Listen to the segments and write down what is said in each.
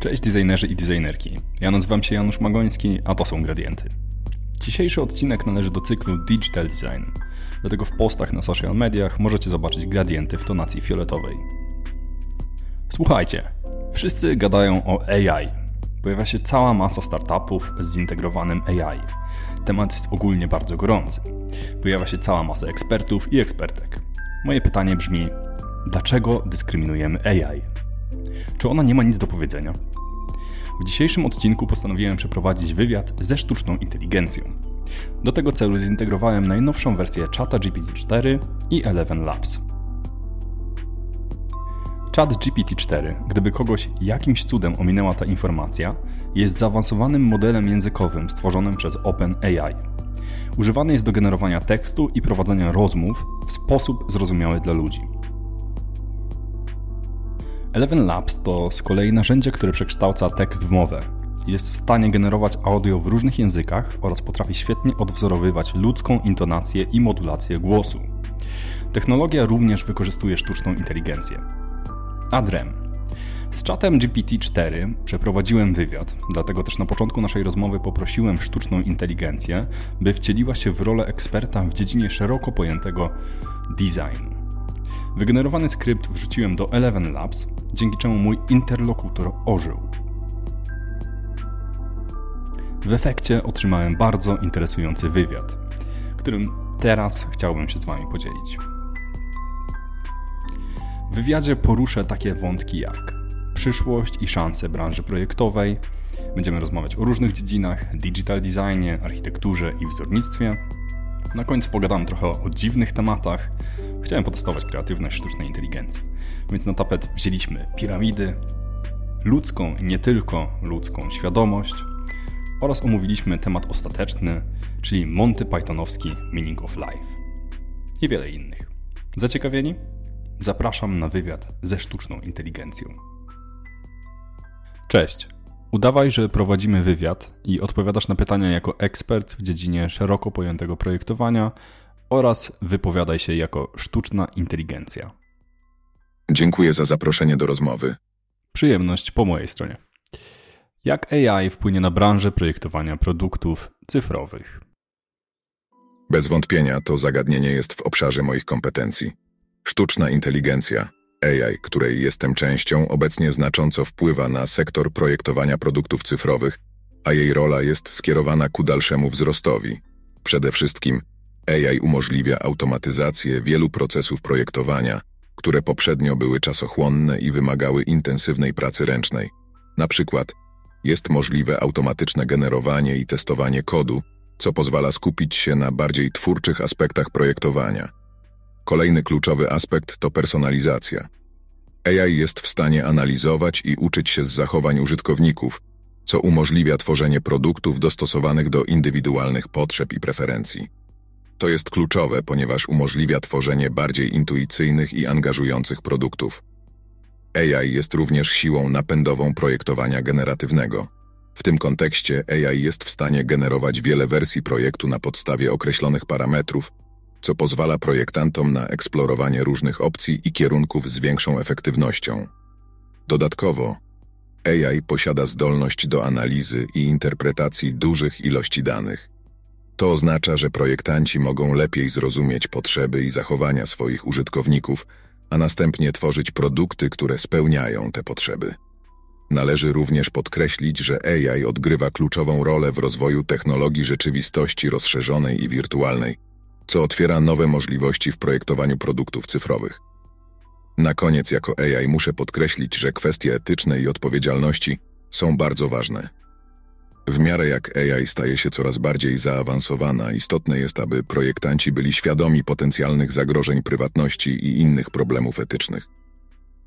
Cześć designerzy i designerki. Ja nazywam się Janusz Magoński, a to są Gradienty. Dzisiejszy odcinek należy do cyklu Digital Design. Dlatego w postach na social mediach możecie zobaczyć gradienty w tonacji fioletowej. Słuchajcie, wszyscy gadają o AI. Pojawia się cała masa startupów z zintegrowanym AI. Temat jest ogólnie bardzo gorący. Pojawia się cała masa ekspertów i ekspertek. Moje pytanie brzmi: dlaczego dyskryminujemy AI? Czy ona nie ma nic do powiedzenia? W dzisiejszym odcinku postanowiłem przeprowadzić wywiad ze sztuczną inteligencją. Do tego celu zintegrowałem najnowszą wersję Chata GPT-4 i Eleven Labs. Chat GPT-4, gdyby kogoś jakimś cudem ominęła ta informacja, jest zaawansowanym modelem językowym stworzonym przez OpenAI. Używany jest do generowania tekstu i prowadzenia rozmów w sposób zrozumiały dla ludzi. Eleven Labs to z kolei narzędzie, które przekształca tekst w mowę. Jest w stanie generować audio w różnych językach oraz potrafi świetnie odwzorowywać ludzką intonację i modulację głosu. Technologia również wykorzystuje sztuczną inteligencję. Adrem. Z czatem GPT-4 przeprowadziłem wywiad, dlatego też na początku naszej rozmowy poprosiłem sztuczną inteligencję, by wcieliła się w rolę eksperta w dziedzinie szeroko pojętego designu. Wygenerowany skrypt wrzuciłem do Eleven Labs, dzięki czemu mój interlokutor ożył. W efekcie otrzymałem bardzo interesujący wywiad, którym teraz chciałbym się z Wami podzielić. W wywiadzie poruszę takie wątki jak przyszłość i szanse branży projektowej. Będziemy rozmawiać o różnych dziedzinach: digital designie, architekturze i wzornictwie. Na końcu pogadam trochę o dziwnych tematach, Chciałem potestować kreatywność sztucznej inteligencji. Więc na tapet wzięliśmy piramidy, ludzką i nie tylko ludzką świadomość oraz omówiliśmy temat ostateczny, czyli Monty Pythonowski Meaning of Life i wiele innych. Zaciekawieni? Zapraszam na wywiad ze sztuczną inteligencją. Cześć. Udawaj, że prowadzimy wywiad i odpowiadasz na pytania jako ekspert w dziedzinie szeroko pojętego projektowania oraz wypowiadaj się jako sztuczna inteligencja. Dziękuję za zaproszenie do rozmowy. Przyjemność po mojej stronie. Jak AI wpłynie na branżę projektowania produktów cyfrowych? Bez wątpienia to zagadnienie jest w obszarze moich kompetencji. Sztuczna inteligencja, AI, której jestem częścią, obecnie znacząco wpływa na sektor projektowania produktów cyfrowych, a jej rola jest skierowana ku dalszemu wzrostowi. Przede wszystkim AI umożliwia automatyzację wielu procesów projektowania, które poprzednio były czasochłonne i wymagały intensywnej pracy ręcznej. Na przykład jest możliwe automatyczne generowanie i testowanie kodu, co pozwala skupić się na bardziej twórczych aspektach projektowania. Kolejny kluczowy aspekt to personalizacja. AI jest w stanie analizować i uczyć się z zachowań użytkowników, co umożliwia tworzenie produktów dostosowanych do indywidualnych potrzeb i preferencji. To jest kluczowe, ponieważ umożliwia tworzenie bardziej intuicyjnych i angażujących produktów. AI jest również siłą napędową projektowania generatywnego. W tym kontekście AI jest w stanie generować wiele wersji projektu na podstawie określonych parametrów, co pozwala projektantom na eksplorowanie różnych opcji i kierunków z większą efektywnością. Dodatkowo, AI posiada zdolność do analizy i interpretacji dużych ilości danych. To oznacza, że projektanci mogą lepiej zrozumieć potrzeby i zachowania swoich użytkowników, a następnie tworzyć produkty, które spełniają te potrzeby. Należy również podkreślić, że AI odgrywa kluczową rolę w rozwoju technologii rzeczywistości rozszerzonej i wirtualnej, co otwiera nowe możliwości w projektowaniu produktów cyfrowych. Na koniec, jako AI, muszę podkreślić, że kwestie etyczne i odpowiedzialności są bardzo ważne. W miarę jak AI staje się coraz bardziej zaawansowana, istotne jest, aby projektanci byli świadomi potencjalnych zagrożeń prywatności i innych problemów etycznych.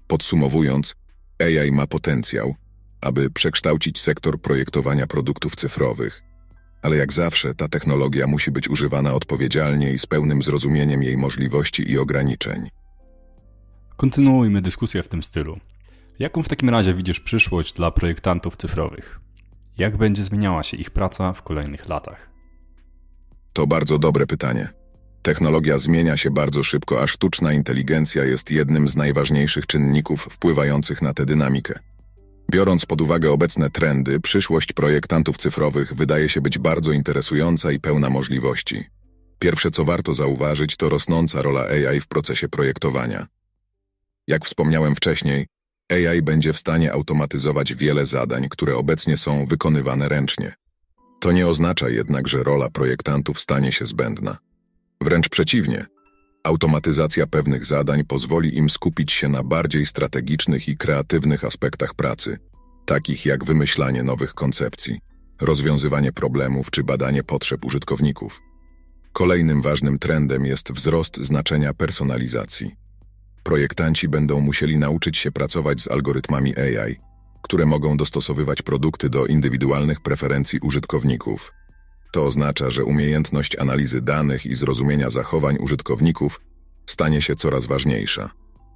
Podsumowując, AI ma potencjał, aby przekształcić sektor projektowania produktów cyfrowych, ale jak zawsze ta technologia musi być używana odpowiedzialnie i z pełnym zrozumieniem jej możliwości i ograniczeń. Kontynuujmy dyskusję w tym stylu. Jaką w takim razie widzisz przyszłość dla projektantów cyfrowych? Jak będzie zmieniała się ich praca w kolejnych latach? To bardzo dobre pytanie. Technologia zmienia się bardzo szybko, a sztuczna inteligencja jest jednym z najważniejszych czynników wpływających na tę dynamikę. Biorąc pod uwagę obecne trendy, przyszłość projektantów cyfrowych wydaje się być bardzo interesująca i pełna możliwości. Pierwsze, co warto zauważyć, to rosnąca rola AI w procesie projektowania. Jak wspomniałem wcześniej, AI będzie w stanie automatyzować wiele zadań, które obecnie są wykonywane ręcznie. To nie oznacza jednak, że rola projektantów stanie się zbędna. Wręcz przeciwnie, automatyzacja pewnych zadań pozwoli im skupić się na bardziej strategicznych i kreatywnych aspektach pracy, takich jak wymyślanie nowych koncepcji, rozwiązywanie problemów czy badanie potrzeb użytkowników. Kolejnym ważnym trendem jest wzrost znaczenia personalizacji. Projektanci będą musieli nauczyć się pracować z algorytmami AI, które mogą dostosowywać produkty do indywidualnych preferencji użytkowników. To oznacza, że umiejętność analizy danych i zrozumienia zachowań użytkowników stanie się coraz ważniejsza.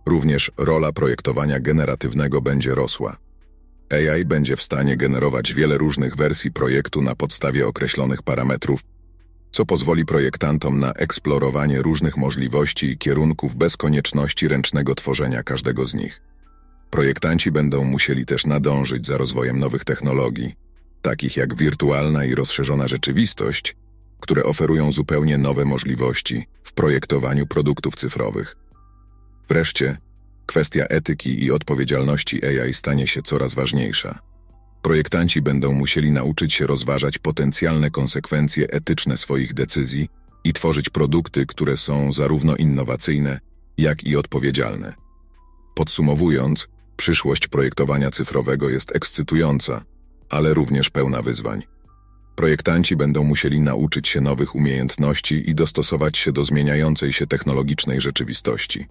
Również rola projektowania generatywnego będzie rosła. AI będzie w stanie generować wiele różnych wersji projektu na podstawie określonych parametrów, co pozwoli projektantom na eksplorowanie różnych możliwości i kierunków bez konieczności ręcznego tworzenia każdego z nich. Projektanci będą musieli też nadążyć za rozwojem nowych technologii, takich jak wirtualna i rozszerzona rzeczywistość, które oferują zupełnie nowe możliwości w projektowaniu produktów cyfrowych. Wreszcie, kwestia etyki i odpowiedzialności AI stanie się coraz ważniejsza. Projektanci będą musieli nauczyć się rozważać potencjalne konsekwencje etyczne swoich decyzji i tworzyć produkty, które są zarówno innowacyjne, jak i odpowiedzialne. Podsumowując, przyszłość projektowania cyfrowego jest ekscytująca, ale również pełna wyzwań. Projektanci będą musieli nauczyć się nowych umiejętności i dostosować się do zmieniającej się technologicznej rzeczywistości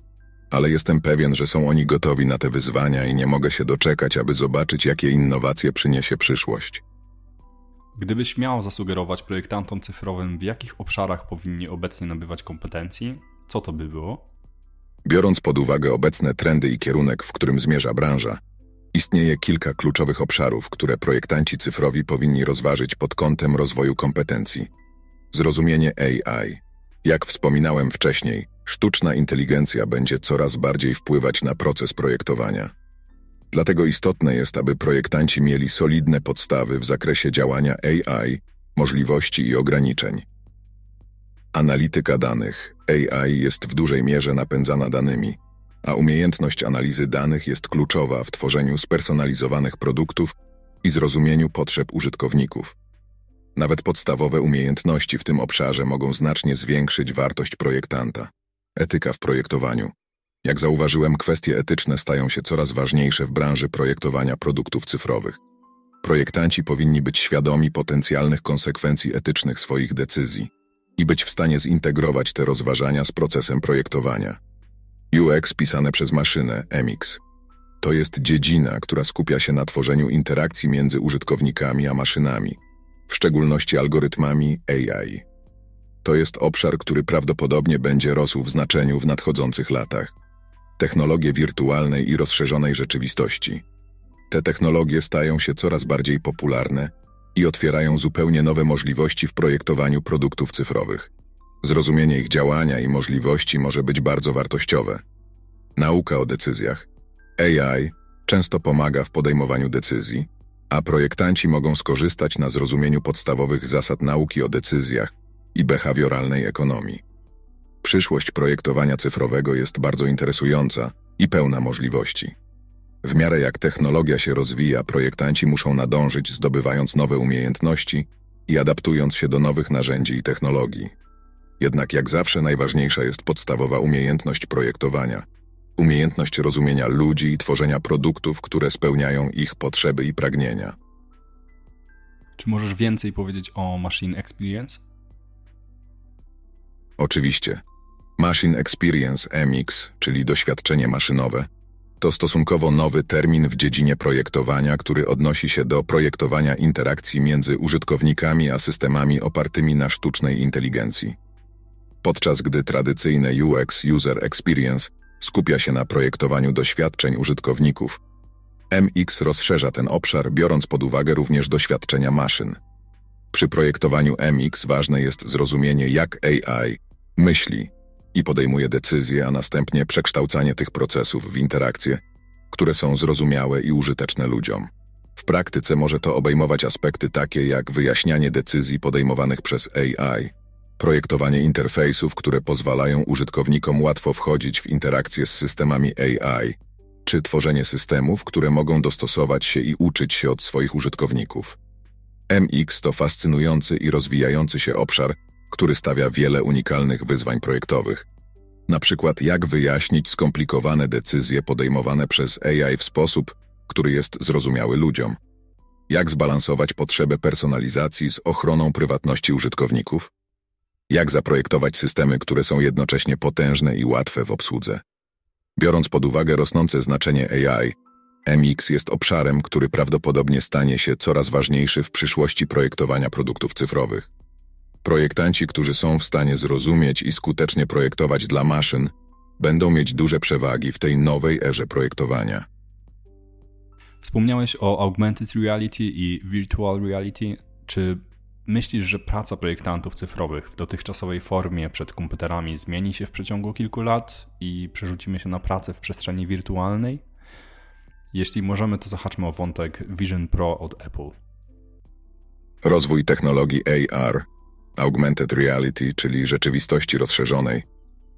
ale jestem pewien, że są oni gotowi na te wyzwania i nie mogę się doczekać, aby zobaczyć, jakie innowacje przyniesie przyszłość. Gdybyś miał zasugerować projektantom cyfrowym, w jakich obszarach powinni obecnie nabywać kompetencji, co to by było? Biorąc pod uwagę obecne trendy i kierunek, w którym zmierza branża, istnieje kilka kluczowych obszarów, które projektanci cyfrowi powinni rozważyć pod kątem rozwoju kompetencji. Zrozumienie AI. Jak wspominałem wcześniej, Sztuczna inteligencja będzie coraz bardziej wpływać na proces projektowania. Dlatego istotne jest, aby projektanci mieli solidne podstawy w zakresie działania AI, możliwości i ograniczeń. Analityka danych AI jest w dużej mierze napędzana danymi, a umiejętność analizy danych jest kluczowa w tworzeniu spersonalizowanych produktów i zrozumieniu potrzeb użytkowników. Nawet podstawowe umiejętności w tym obszarze mogą znacznie zwiększyć wartość projektanta. Etyka w projektowaniu. Jak zauważyłem, kwestie etyczne stają się coraz ważniejsze w branży projektowania produktów cyfrowych. Projektanci powinni być świadomi potencjalnych konsekwencji etycznych swoich decyzji i być w stanie zintegrować te rozważania z procesem projektowania. UX pisane przez maszynę MX. To jest dziedzina, która skupia się na tworzeniu interakcji między użytkownikami a maszynami, w szczególności algorytmami AI. To jest obszar, który prawdopodobnie będzie rósł w znaczeniu w nadchodzących latach. Technologie wirtualnej i rozszerzonej rzeczywistości. Te technologie stają się coraz bardziej popularne i otwierają zupełnie nowe możliwości w projektowaniu produktów cyfrowych. Zrozumienie ich działania i możliwości może być bardzo wartościowe. Nauka o decyzjach. AI często pomaga w podejmowaniu decyzji, a projektanci mogą skorzystać na zrozumieniu podstawowych zasad nauki o decyzjach i behawioralnej ekonomii. Przyszłość projektowania cyfrowego jest bardzo interesująca i pełna możliwości. W miarę jak technologia się rozwija, projektanci muszą nadążyć, zdobywając nowe umiejętności i adaptując się do nowych narzędzi i technologii. Jednak jak zawsze najważniejsza jest podstawowa umiejętność projektowania, umiejętność rozumienia ludzi i tworzenia produktów, które spełniają ich potrzeby i pragnienia. Czy możesz więcej powiedzieć o Machine Experience? Oczywiście. Machine Experience MX, czyli doświadczenie maszynowe, to stosunkowo nowy termin w dziedzinie projektowania, który odnosi się do projektowania interakcji między użytkownikami a systemami opartymi na sztucznej inteligencji. Podczas gdy tradycyjne UX User Experience skupia się na projektowaniu doświadczeń użytkowników, MX rozszerza ten obszar, biorąc pod uwagę również doświadczenia maszyn. Przy projektowaniu MX ważne jest zrozumienie, jak AI myśli i podejmuje decyzje, a następnie przekształcanie tych procesów w interakcje, które są zrozumiałe i użyteczne ludziom. W praktyce może to obejmować aspekty takie jak wyjaśnianie decyzji podejmowanych przez AI, projektowanie interfejsów, które pozwalają użytkownikom łatwo wchodzić w interakcje z systemami AI, czy tworzenie systemów, które mogą dostosować się i uczyć się od swoich użytkowników. MX to fascynujący i rozwijający się obszar, który stawia wiele unikalnych wyzwań projektowych. Na przykład jak wyjaśnić skomplikowane decyzje podejmowane przez AI w sposób, który jest zrozumiały ludziom. Jak zbalansować potrzebę personalizacji z ochroną prywatności użytkowników? Jak zaprojektować systemy, które są jednocześnie potężne i łatwe w obsłudze? Biorąc pod uwagę rosnące znaczenie AI, MX jest obszarem, który prawdopodobnie stanie się coraz ważniejszy w przyszłości projektowania produktów cyfrowych. Projektanci, którzy są w stanie zrozumieć i skutecznie projektować dla maszyn, będą mieć duże przewagi w tej nowej erze projektowania. Wspomniałeś o augmented reality i virtual reality. Czy myślisz, że praca projektantów cyfrowych w dotychczasowej formie przed komputerami zmieni się w przeciągu kilku lat i przerzucimy się na pracę w przestrzeni wirtualnej? Jeśli możemy, to zahaczmy o wątek Vision Pro od Apple. Rozwój technologii AR, augmented reality, czyli rzeczywistości rozszerzonej,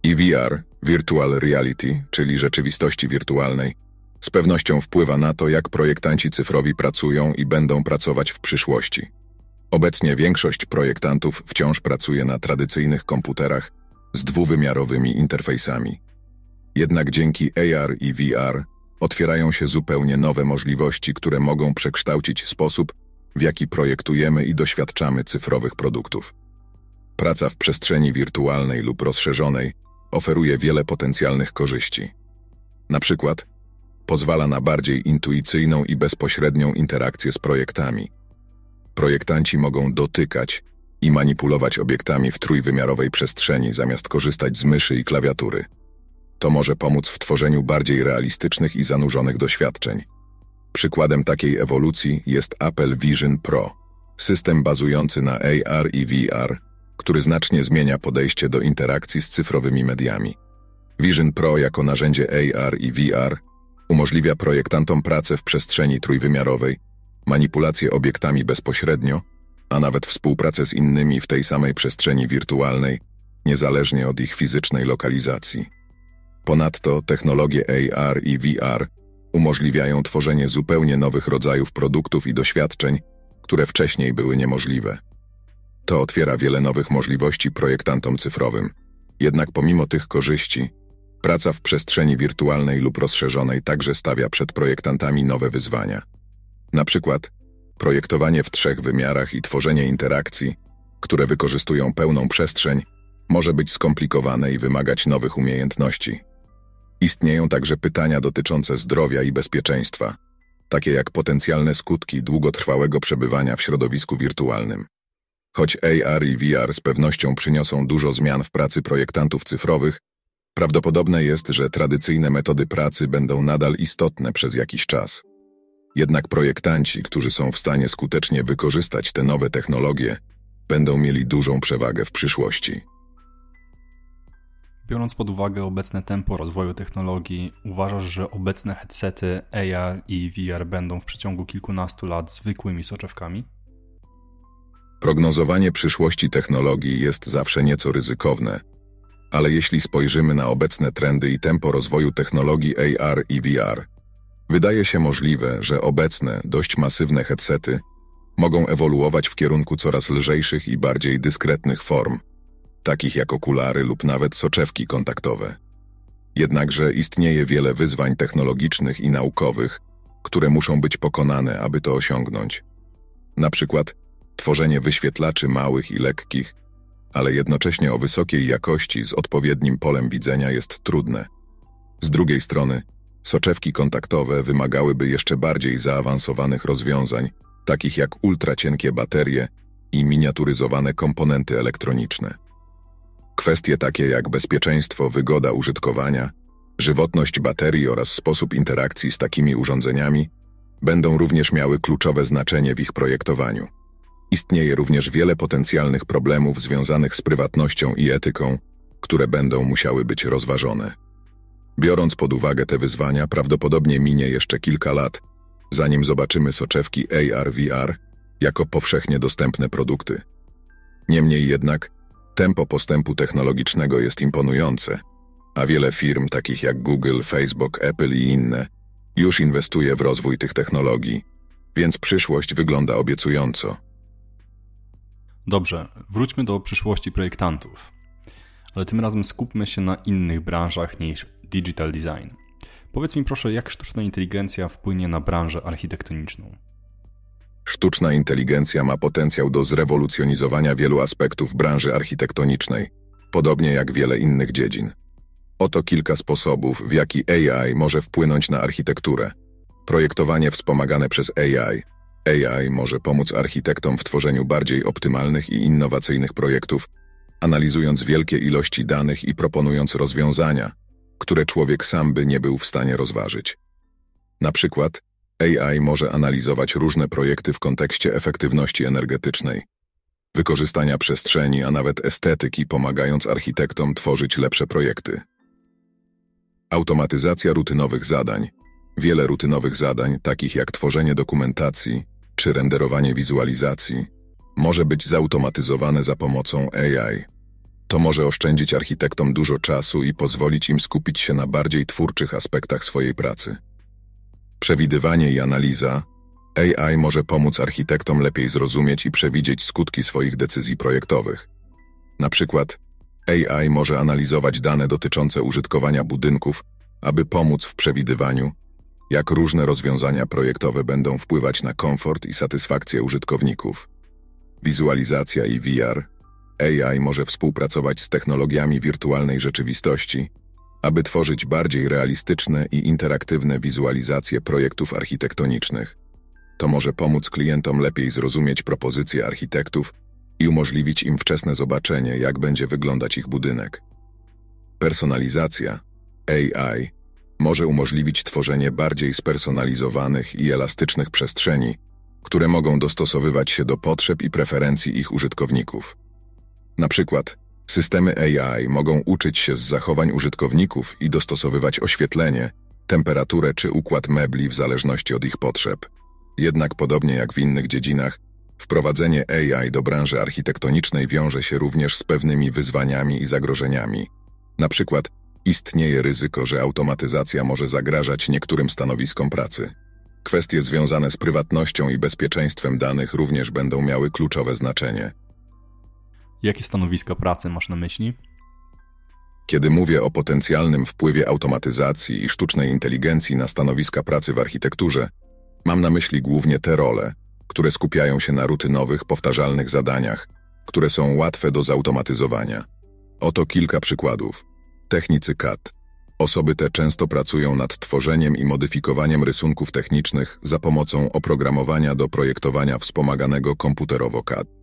i VR, virtual reality, czyli rzeczywistości wirtualnej, z pewnością wpływa na to, jak projektanci cyfrowi pracują i będą pracować w przyszłości. Obecnie większość projektantów wciąż pracuje na tradycyjnych komputerach z dwuwymiarowymi interfejsami. Jednak dzięki AR i VR otwierają się zupełnie nowe możliwości, które mogą przekształcić sposób, w jaki projektujemy i doświadczamy cyfrowych produktów. Praca w przestrzeni wirtualnej lub rozszerzonej oferuje wiele potencjalnych korzyści. Na przykład pozwala na bardziej intuicyjną i bezpośrednią interakcję z projektami. Projektanci mogą dotykać i manipulować obiektami w trójwymiarowej przestrzeni zamiast korzystać z myszy i klawiatury. To może pomóc w tworzeniu bardziej realistycznych i zanurzonych doświadczeń. Przykładem takiej ewolucji jest Apple Vision Pro, system bazujący na AR i VR, który znacznie zmienia podejście do interakcji z cyfrowymi mediami. Vision Pro jako narzędzie AR i VR umożliwia projektantom pracę w przestrzeni trójwymiarowej, manipulację obiektami bezpośrednio, a nawet współpracę z innymi w tej samej przestrzeni wirtualnej, niezależnie od ich fizycznej lokalizacji. Ponadto technologie AR i VR umożliwiają tworzenie zupełnie nowych rodzajów produktów i doświadczeń, które wcześniej były niemożliwe. To otwiera wiele nowych możliwości projektantom cyfrowym. Jednak pomimo tych korzyści, praca w przestrzeni wirtualnej lub rozszerzonej także stawia przed projektantami nowe wyzwania. Na przykład projektowanie w trzech wymiarach i tworzenie interakcji, które wykorzystują pełną przestrzeń, może być skomplikowane i wymagać nowych umiejętności. Istnieją także pytania dotyczące zdrowia i bezpieczeństwa, takie jak potencjalne skutki długotrwałego przebywania w środowisku wirtualnym. Choć AR i VR z pewnością przyniosą dużo zmian w pracy projektantów cyfrowych, prawdopodobne jest, że tradycyjne metody pracy będą nadal istotne przez jakiś czas. Jednak projektanci, którzy są w stanie skutecznie wykorzystać te nowe technologie, będą mieli dużą przewagę w przyszłości. Biorąc pod uwagę obecne tempo rozwoju technologii, uważasz, że obecne headsety AR i VR będą w przeciągu kilkunastu lat zwykłymi soczewkami? Prognozowanie przyszłości technologii jest zawsze nieco ryzykowne, ale jeśli spojrzymy na obecne trendy i tempo rozwoju technologii AR i VR, wydaje się możliwe, że obecne, dość masywne headsety mogą ewoluować w kierunku coraz lżejszych i bardziej dyskretnych form, takich jak okulary lub nawet soczewki kontaktowe. Jednakże istnieje wiele wyzwań technologicznych i naukowych, które muszą być pokonane, aby to osiągnąć. Na przykład tworzenie wyświetlaczy małych i lekkich, ale jednocześnie o wysokiej jakości z odpowiednim polem widzenia jest trudne. Z drugiej strony, soczewki kontaktowe wymagałyby jeszcze bardziej zaawansowanych rozwiązań, takich jak ultracienkie baterie i miniaturyzowane komponenty elektroniczne. Kwestie takie jak bezpieczeństwo, wygoda użytkowania, żywotność baterii oraz sposób interakcji z takimi urządzeniami będą również miały kluczowe znaczenie w ich projektowaniu. Istnieje również wiele potencjalnych problemów związanych z prywatnością i etyką, które będą musiały być rozważone. Biorąc pod uwagę te wyzwania, prawdopodobnie minie jeszcze kilka lat, zanim zobaczymy soczewki AR-VR jako powszechnie dostępne produkty. Niemniej jednak, tempo postępu technologicznego jest imponujące, a wiele firm takich jak Google, Facebook, Apple i inne już inwestuje w rozwój tych technologii, więc przyszłość wygląda obiecująco. Dobrze, wróćmy do przyszłości projektantów, ale tym razem skupmy się na innych branżach niż digital design. Powiedz mi proszę, jak sztuczna inteligencja wpłynie na branżę architektoniczną? Sztuczna inteligencja ma potencjał do zrewolucjonizowania wielu aspektów branży architektonicznej, podobnie jak wiele innych dziedzin. Oto kilka sposobów, w jaki AI może wpłynąć na architekturę. Projektowanie wspomagane przez AI. AI może pomóc architektom w tworzeniu bardziej optymalnych i innowacyjnych projektów, analizując wielkie ilości danych i proponując rozwiązania, które człowiek sam by nie był w stanie rozważyć. Na przykład, AI może analizować różne projekty w kontekście efektywności energetycznej, wykorzystania przestrzeni, a nawet estetyki, pomagając architektom tworzyć lepsze projekty. Automatyzacja rutynowych zadań. Wiele rutynowych zadań, takich jak tworzenie dokumentacji czy renderowanie wizualizacji, może być zautomatyzowane za pomocą AI. To może oszczędzić architektom dużo czasu i pozwolić im skupić się na bardziej twórczych aspektach swojej pracy. Przewidywanie i analiza. AI może pomóc architektom lepiej zrozumieć i przewidzieć skutki swoich decyzji projektowych. Na przykład, AI może analizować dane dotyczące użytkowania budynków, aby pomóc w przewidywaniu, jak różne rozwiązania projektowe będą wpływać na komfort i satysfakcję użytkowników. Wizualizacja i VR. AI może współpracować z technologiami wirtualnej rzeczywistości, aby tworzyć bardziej realistyczne i interaktywne wizualizacje projektów architektonicznych. To może pomóc klientom lepiej zrozumieć propozycje architektów i umożliwić im wczesne zobaczenie, jak będzie wyglądać ich budynek. Personalizacja AI może umożliwić tworzenie bardziej spersonalizowanych i elastycznych przestrzeni, które mogą dostosowywać się do potrzeb i preferencji ich użytkowników. Na przykład, systemy AI mogą uczyć się z zachowań użytkowników i dostosowywać oświetlenie, temperaturę czy układ mebli w zależności od ich potrzeb. Jednak podobnie jak w innych dziedzinach, Wprowadzenie AI do branży architektonicznej wiąże się również z pewnymi wyzwaniami i zagrożeniami. Na przykład istnieje ryzyko, że automatyzacja może zagrażać niektórym stanowiskom pracy. Kwestie związane z prywatnością i bezpieczeństwem danych również będą miały kluczowe znaczenie. Jakie stanowiska pracy masz na myśli? Kiedy mówię o potencjalnym wpływie automatyzacji i sztucznej inteligencji na stanowiska pracy w architekturze, mam na myśli głównie te role, które skupiają się na rutynowych, powtarzalnych zadaniach, które są łatwe do zautomatyzowania. Oto kilka przykładów. Technicy CAD. Osoby te często pracują nad tworzeniem i modyfikowaniem rysunków technicznych za pomocą oprogramowania do projektowania wspomaganego komputerowo CAD.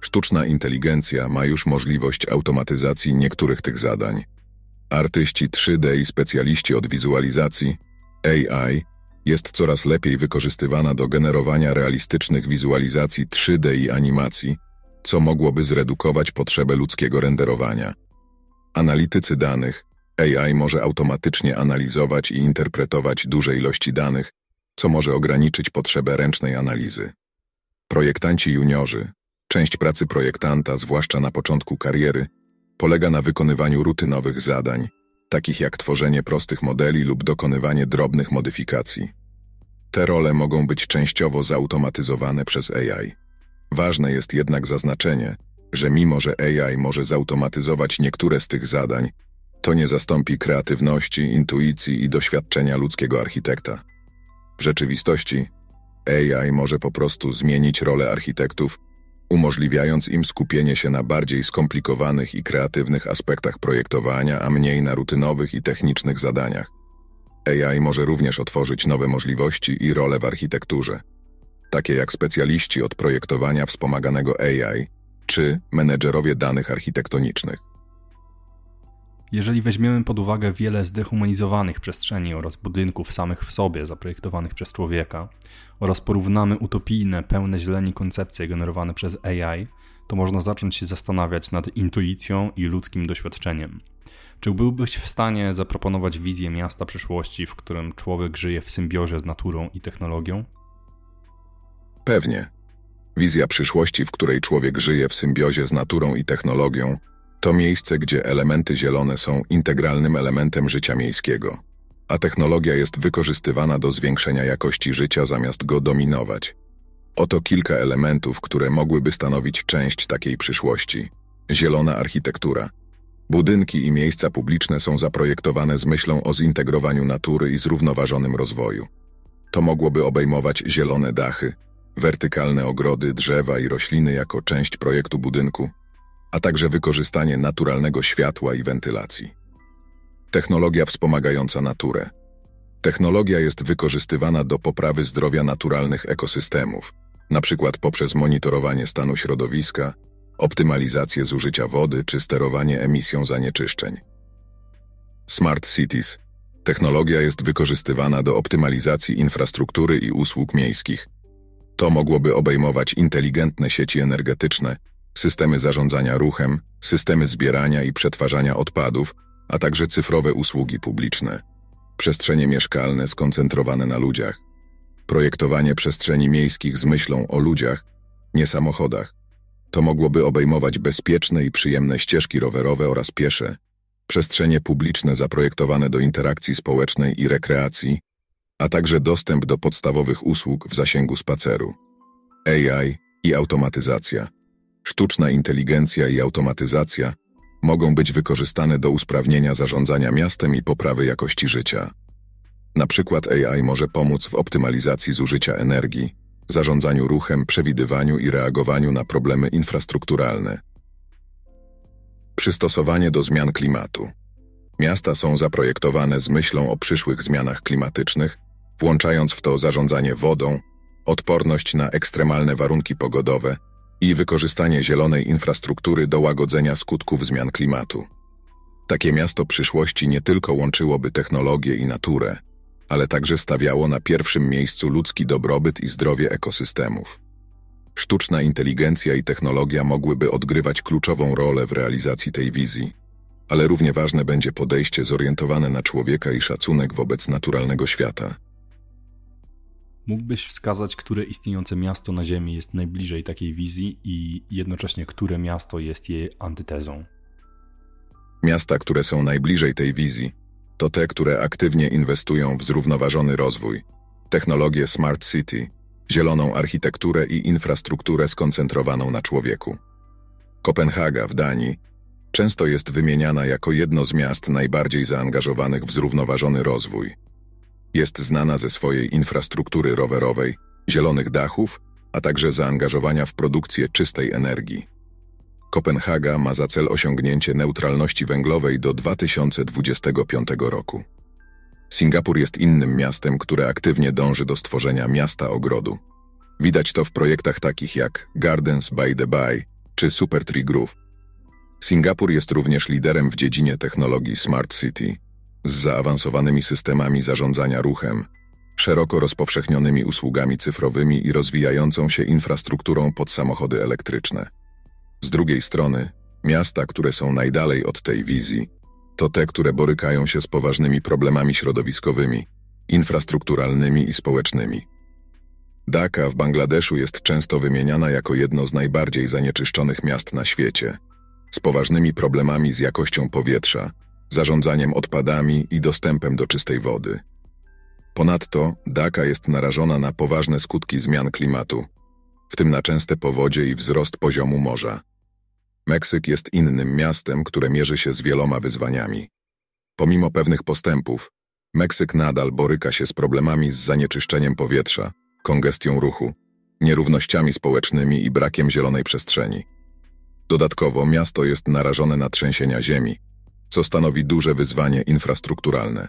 Sztuczna inteligencja ma już możliwość automatyzacji niektórych tych zadań. Artyści 3D i specjaliści od wizualizacji AI jest coraz lepiej wykorzystywana do generowania realistycznych wizualizacji 3D i animacji, co mogłoby zredukować potrzebę ludzkiego renderowania. Analitycy danych AI może automatycznie analizować i interpretować duże ilości danych, co może ograniczyć potrzebę ręcznej analizy. Projektanci juniorzy, część pracy projektanta, zwłaszcza na początku kariery, polega na wykonywaniu rutynowych zadań, takich jak tworzenie prostych modeli lub dokonywanie drobnych modyfikacji. Te role mogą być częściowo zautomatyzowane przez AI. Ważne jest jednak zaznaczenie, że mimo że AI może zautomatyzować niektóre z tych zadań, to nie zastąpi kreatywności, intuicji i doświadczenia ludzkiego architekta. W rzeczywistości AI może po prostu zmienić rolę architektów, umożliwiając im skupienie się na bardziej skomplikowanych i kreatywnych aspektach projektowania, a mniej na rutynowych i technicznych zadaniach. AI może również otworzyć nowe możliwości i role w architekturze, takie jak specjaliści od projektowania wspomaganego AI czy menedżerowie danych architektonicznych. Jeżeli weźmiemy pod uwagę wiele zdehumanizowanych przestrzeni oraz budynków samych w sobie zaprojektowanych przez człowieka oraz porównamy utopijne, pełne zieleni koncepcje generowane przez AI, to można zacząć się zastanawiać nad intuicją i ludzkim doświadczeniem. Czy byłbyś w stanie zaproponować wizję miasta przyszłości, w którym człowiek żyje w symbiozie z naturą i technologią? Pewnie. Wizja przyszłości, w której człowiek żyje w symbiozie z naturą i technologią, to miejsce, gdzie elementy zielone są integralnym elementem życia miejskiego, a technologia jest wykorzystywana do zwiększenia jakości życia zamiast go dominować. Oto kilka elementów, które mogłyby stanowić część takiej przyszłości. Zielona architektura. Budynki i miejsca publiczne są zaprojektowane z myślą o zintegrowaniu natury i zrównoważonym rozwoju. To mogłoby obejmować zielone dachy, wertykalne ogrody, drzewa i rośliny jako część projektu budynku, a także wykorzystanie naturalnego światła i wentylacji. Technologia wspomagająca naturę. Technologia jest wykorzystywana do poprawy zdrowia naturalnych ekosystemów, np. poprzez monitorowanie stanu środowiska, optymalizację zużycia wody czy sterowanie emisją zanieczyszczeń. Smart Cities. Technologia jest wykorzystywana do optymalizacji infrastruktury i usług miejskich. To mogłoby obejmować inteligentne sieci energetyczne, systemy zarządzania ruchem, systemy zbierania i przetwarzania odpadów, a także cyfrowe usługi publiczne. Przestrzenie mieszkalne skoncentrowane na ludziach. Projektowanie przestrzeni miejskich z myślą o ludziach, nie samochodach. To mogłoby obejmować bezpieczne i przyjemne ścieżki rowerowe oraz piesze, przestrzenie publiczne zaprojektowane do interakcji społecznej i rekreacji, a także dostęp do podstawowych usług w zasięgu spaceru. AI i automatyzacja. Sztuczna inteligencja i automatyzacja mogą być wykorzystane do usprawnienia zarządzania miastem i poprawy jakości życia. Na przykład AI może pomóc w optymalizacji zużycia energii, zarządzaniu ruchem, przewidywaniu i reagowaniu na problemy infrastrukturalne. Przystosowanie do zmian klimatu. Miasta są zaprojektowane z myślą o przyszłych zmianach klimatycznych, włączając w to zarządzanie wodą, odporność na ekstremalne warunki pogodowe i wykorzystanie zielonej infrastruktury do łagodzenia skutków zmian klimatu. Takie miasto przyszłości nie tylko łączyłoby technologię i naturę, ale także stawiało na pierwszym miejscu ludzki dobrobyt i zdrowie ekosystemów. Sztuczna inteligencja i technologia mogłyby odgrywać kluczową rolę w realizacji tej wizji, ale równie ważne będzie podejście zorientowane na człowieka i szacunek wobec naturalnego świata. Mógłbyś wskazać, które istniejące miasto na Ziemi jest najbliżej takiej wizji i jednocześnie które miasto jest jej antytezą? Miasta, które są najbliżej tej wizji, to te, które aktywnie inwestują w zrównoważony rozwój, technologię Smart City, zieloną architekturę i infrastrukturę skoncentrowaną na człowieku. Kopenhaga w Danii często jest wymieniana jako jedno z miast najbardziej zaangażowanych w zrównoważony rozwój. Jest znana ze swojej infrastruktury rowerowej, zielonych dachów, a także zaangażowania w produkcję czystej energii. Kopenhaga ma za cel osiągnięcie neutralności węglowej do 2025 roku. Singapur jest innym miastem, które aktywnie dąży do stworzenia miasta ogrodu. Widać to w projektach takich jak Gardens by the Bay czy Supertree Grove. Singapur jest również liderem w dziedzinie technologii Smart City, z zaawansowanymi systemami zarządzania ruchem, szeroko rozpowszechnionymi usługami cyfrowymi i rozwijającą się infrastrukturą pod samochody elektryczne. Z drugiej strony, miasta, które są najdalej od tej wizji, to te, które borykają się z poważnymi problemami środowiskowymi, infrastrukturalnymi i społecznymi. Dhaka w Bangladeszu jest często wymieniana jako jedno z najbardziej zanieczyszczonych miast na świecie, z poważnymi problemami z jakością powietrza, zarządzaniem odpadami i dostępem do czystej wody. Ponadto Dhaka jest narażona na poważne skutki zmian klimatu, w tym na częste powodzie i wzrost poziomu morza. Meksyk jest innym miastem, które mierzy się z wieloma wyzwaniami. Pomimo pewnych postępów, Meksyk nadal boryka się z problemami z zanieczyszczeniem powietrza, kongestią ruchu, nierównościami społecznymi i brakiem zielonej przestrzeni. Dodatkowo miasto jest narażone na trzęsienia ziemi, co stanowi duże wyzwanie infrastrukturalne.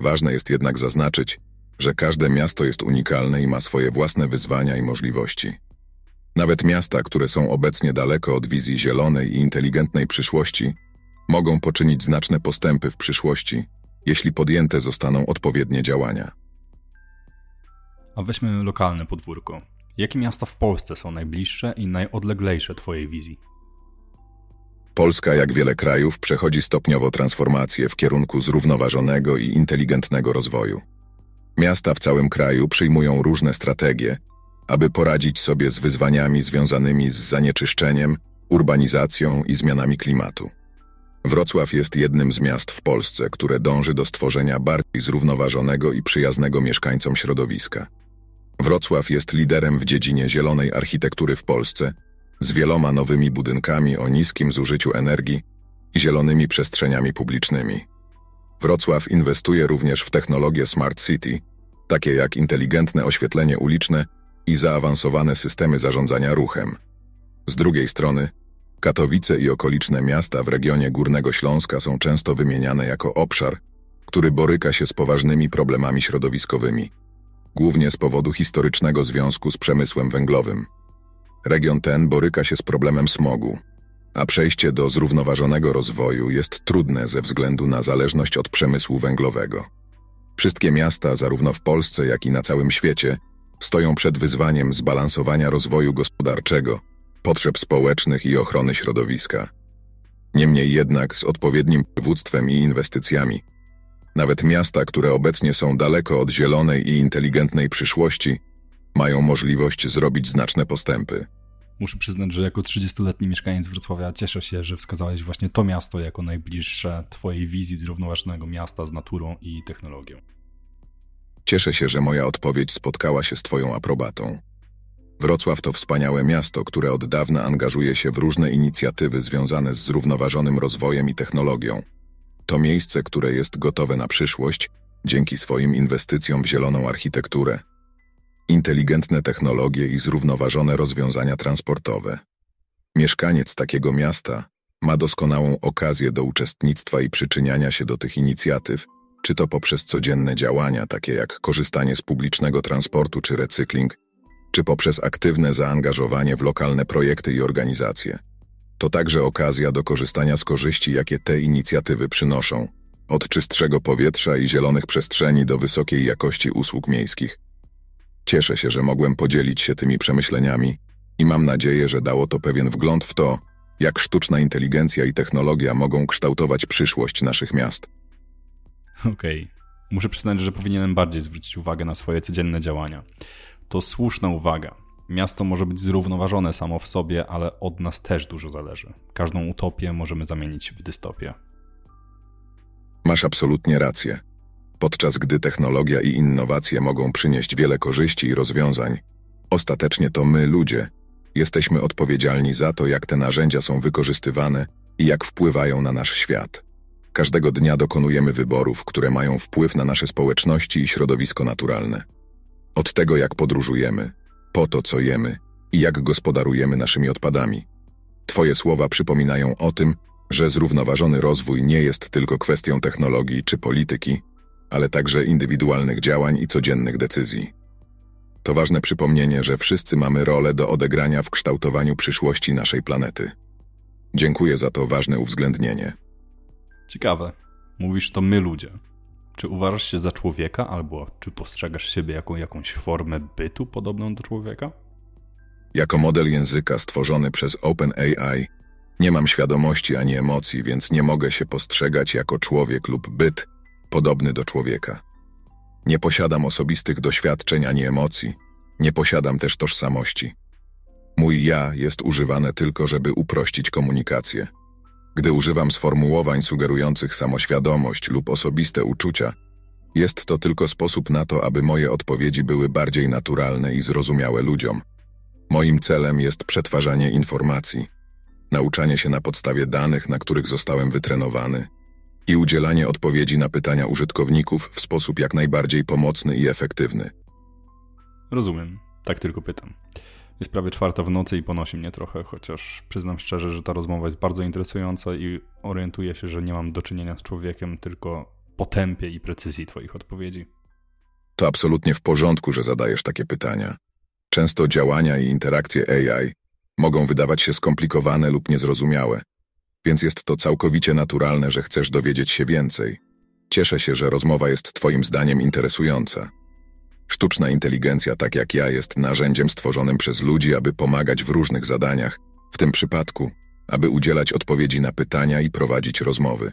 Ważne jest jednak zaznaczyć, że każde miasto jest unikalne i ma swoje własne wyzwania i możliwości. Nawet miasta, które są obecnie daleko od wizji zielonej i inteligentnej przyszłości, mogą poczynić znaczne postępy w przyszłości, jeśli podjęte zostaną odpowiednie działania. A weźmy lokalne podwórko. Jakie miasta w Polsce są najbliższe i najodleglejsze Twojej wizji? Polska, jak wiele krajów, przechodzi stopniowo transformację w kierunku zrównoważonego i inteligentnego rozwoju. Miasta w całym kraju przyjmują różne strategie, aby poradzić sobie z wyzwaniami związanymi z zanieczyszczeniem, urbanizacją i zmianami klimatu. Wrocław jest jednym z miast w Polsce, które dąży do stworzenia bardziej zrównoważonego i przyjaznego mieszkańcom środowiska. Wrocław jest liderem w dziedzinie zielonej architektury w Polsce, z wieloma nowymi budynkami o niskim zużyciu energii i zielonymi przestrzeniami publicznymi. Wrocław inwestuje również w technologie Smart City, takie jak inteligentne oświetlenie uliczne i zaawansowane systemy zarządzania ruchem. Z drugiej strony, Katowice i okoliczne miasta w regionie Górnego Śląska są często wymieniane jako obszar, który boryka się z poważnymi problemami środowiskowymi, głównie z powodu historycznego związku z przemysłem węglowym. Region ten boryka się z problemem smogu, a przejście do zrównoważonego rozwoju jest trudne ze względu na zależność od przemysłu węglowego. Wszystkie miasta, zarówno w Polsce, jak i na całym świecie, stoją przed wyzwaniem zbalansowania rozwoju gospodarczego, potrzeb społecznych i ochrony środowiska. Niemniej jednak z odpowiednim przywództwem i inwestycjami, nawet miasta, które obecnie są daleko od zielonej i inteligentnej przyszłości, mają możliwość zrobić znaczne postępy. Muszę przyznać, że jako 30-letni mieszkaniec Wrocławia cieszę się, że wskazałeś właśnie to miasto jako najbliższe Twojej wizji zrównoważonego miasta z naturą i technologią. Cieszę się, że moja odpowiedź spotkała się z Twoją aprobatą. Wrocław to wspaniałe miasto, które od dawna angażuje się w różne inicjatywy związane z zrównoważonym rozwojem i technologią. To miejsce, które jest gotowe na przyszłość dzięki swoim inwestycjom w zieloną architekturę, inteligentne technologie i zrównoważone rozwiązania transportowe. Mieszkaniec takiego miasta ma doskonałą okazję do uczestnictwa i przyczyniania się do tych inicjatyw, czy to poprzez codzienne działania, takie jak korzystanie z publicznego transportu czy recykling, czy poprzez aktywne zaangażowanie w lokalne projekty i organizacje. To także okazja do korzystania z korzyści, jakie te inicjatywy przynoszą, od czystszego powietrza i zielonych przestrzeni do wysokiej jakości usług miejskich. Cieszę się, że mogłem podzielić się tymi przemyśleniami i mam nadzieję, że dało to pewien wgląd w to, jak sztuczna inteligencja i technologia mogą kształtować przyszłość naszych miast. Okej. Okay. Muszę przyznać, że powinienem bardziej zwrócić uwagę na swoje codzienne działania. To słuszna uwaga. Miasto może być zrównoważone samo w sobie, ale od nas też dużo zależy. Każdą utopię możemy zamienić w dystopię. Masz absolutnie rację. Podczas gdy technologia i innowacje mogą przynieść wiele korzyści i rozwiązań, ostatecznie to my, ludzie, jesteśmy odpowiedzialni za to, jak te narzędzia są wykorzystywane i jak wpływają na nasz świat. Każdego dnia dokonujemy wyborów, które mają wpływ na nasze społeczności i środowisko naturalne. Od tego, jak podróżujemy, po to, co jemy i jak gospodarujemy naszymi odpadami. Twoje słowa przypominają o tym, że zrównoważony rozwój nie jest tylko kwestią technologii czy polityki, ale także indywidualnych działań i codziennych decyzji. To ważne przypomnienie, że wszyscy mamy rolę do odegrania w kształtowaniu przyszłości naszej planety. Dziękuję za to ważne uwzględnienie. Ciekawe. Mówisz to my ludzie. Czy uważasz się za człowieka, albo czy postrzegasz siebie jako jakąś formę bytu podobną do człowieka? Jako model języka stworzony przez OpenAI, nie mam świadomości ani emocji, więc nie mogę się postrzegać jako człowiek lub byt podobny do człowieka. Nie posiadam osobistych doświadczeń ani emocji, nie posiadam też tożsamości. Mój ja jest używane tylko, żeby uprościć komunikację. Gdy używam sformułowań sugerujących samoświadomość lub osobiste uczucia, jest to tylko sposób na to, aby moje odpowiedzi były bardziej naturalne i zrozumiałe ludziom. Moim celem jest przetwarzanie informacji, nauczanie się na podstawie danych, na których zostałem wytrenowany, i udzielanie odpowiedzi na pytania użytkowników w sposób jak najbardziej pomocny i efektywny. Rozumiem, tak tylko pytam. Jest prawie czwarta w nocy i ponosi mnie trochę, chociaż przyznam szczerze, że ta rozmowa jest bardzo interesująca i orientuję się, że nie mam do czynienia z człowiekiem, tylko po tempie i precyzji Twoich odpowiedzi. To absolutnie w porządku, że zadajesz takie pytania. Często działania i interakcje AI mogą wydawać się skomplikowane lub niezrozumiałe, więc jest to całkowicie naturalne, że chcesz dowiedzieć się więcej. Cieszę się, że rozmowa jest Twoim zdaniem interesująca. Sztuczna inteligencja, tak jak ja, jest narzędziem stworzonym przez ludzi, aby pomagać w różnych zadaniach, w tym przypadku, aby udzielać odpowiedzi na pytania i prowadzić rozmowy.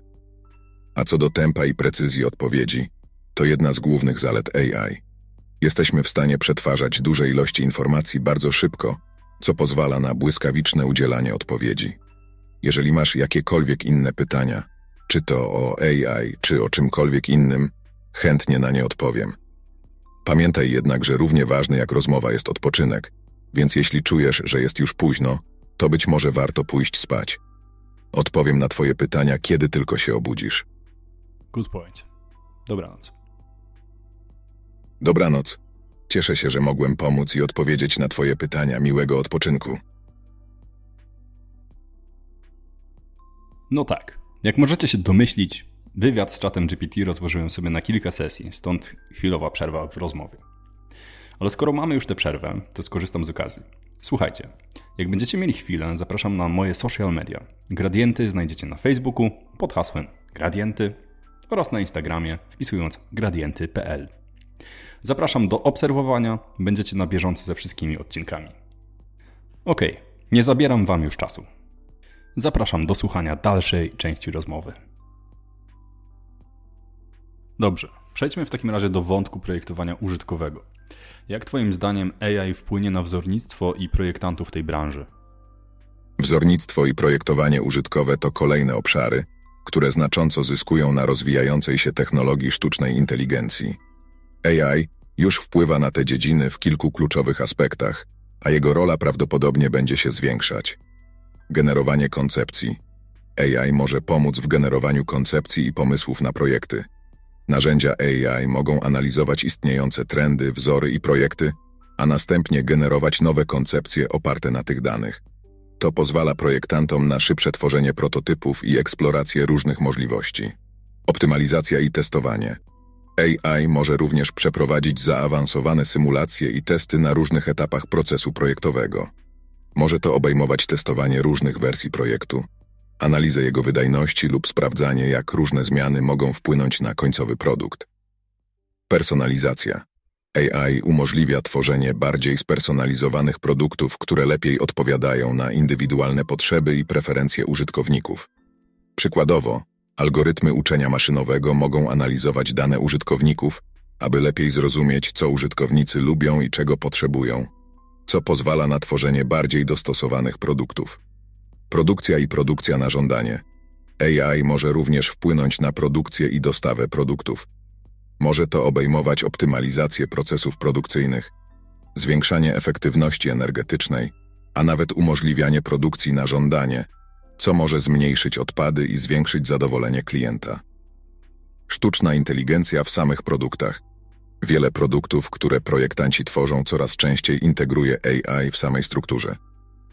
A co do tempa i precyzji odpowiedzi, to jedna z głównych zalet AI. Jesteśmy w stanie przetwarzać duże ilości informacji bardzo szybko, co pozwala na błyskawiczne udzielanie odpowiedzi. Jeżeli masz jakiekolwiek inne pytania, czy to o AI, czy o czymkolwiek innym, chętnie na nie odpowiem. Pamiętaj jednak, że równie ważny jak rozmowa jest odpoczynek, więc jeśli czujesz, że jest już późno, to być może warto pójść spać. Odpowiem na Twoje pytania, kiedy tylko się obudzisz. Good point. Dobranoc. Dobranoc. Cieszę się, że mogłem pomóc i odpowiedzieć na Twoje pytania. Miłego odpoczynku. No tak. Jak możecie się domyślić, wywiad z czatem GPT rozłożyłem sobie na kilka sesji, stąd chwilowa przerwa w rozmowie. Ale skoro mamy już tę przerwę, to skorzystam z okazji. Słuchajcie, jak będziecie mieli chwilę, zapraszam na moje social media. Gradienty znajdziecie na Facebooku pod hasłem Gradienty oraz na Instagramie wpisując gradienty.pl. Zapraszam do obserwowania, będziecie na bieżąco ze wszystkimi odcinkami. Ok, nie zabieram Wam już czasu. Zapraszam do słuchania dalszej części rozmowy. Dobrze, przejdźmy w takim razie do wątku projektowania użytkowego. Jak Twoim zdaniem AI wpłynie na wzornictwo i projektantów tej branży? Wzornictwo i projektowanie użytkowe to kolejne obszary, które znacząco zyskują na rozwijającej się technologii sztucznej inteligencji. AI już wpływa na te dziedziny w kilku kluczowych aspektach, a jego rola prawdopodobnie będzie się zwiększać. Generowanie koncepcji. AI może pomóc w generowaniu koncepcji i pomysłów na projekty. Narzędzia AI mogą analizować istniejące trendy, wzory i projekty, a następnie generować nowe koncepcje oparte na tych danych. To pozwala projektantom na szybsze tworzenie prototypów i eksplorację różnych możliwości. Optymalizacja i testowanie. AI może również przeprowadzić zaawansowane symulacje i testy na różnych etapach procesu projektowego. Może to obejmować testowanie różnych wersji projektu, analizę jego wydajności lub sprawdzanie, jak różne zmiany mogą wpłynąć na końcowy produkt. Personalizacja. AI umożliwia tworzenie bardziej spersonalizowanych produktów, które lepiej odpowiadają na indywidualne potrzeby i preferencje użytkowników. Przykładowo, algorytmy uczenia maszynowego mogą analizować dane użytkowników, aby lepiej zrozumieć, co użytkownicy lubią i czego potrzebują, co pozwala na tworzenie bardziej dostosowanych produktów. Produkcja i produkcja na żądanie. AI może również wpłynąć na produkcję i dostawę produktów. Może to obejmować optymalizację procesów produkcyjnych, zwiększanie efektywności energetycznej, a nawet umożliwianie produkcji na żądanie, co może zmniejszyć odpady i zwiększyć zadowolenie klienta. Sztuczna inteligencja w samych produktach. Wiele produktów, które projektanci tworzą, coraz częściej integruje AI w samej strukturze.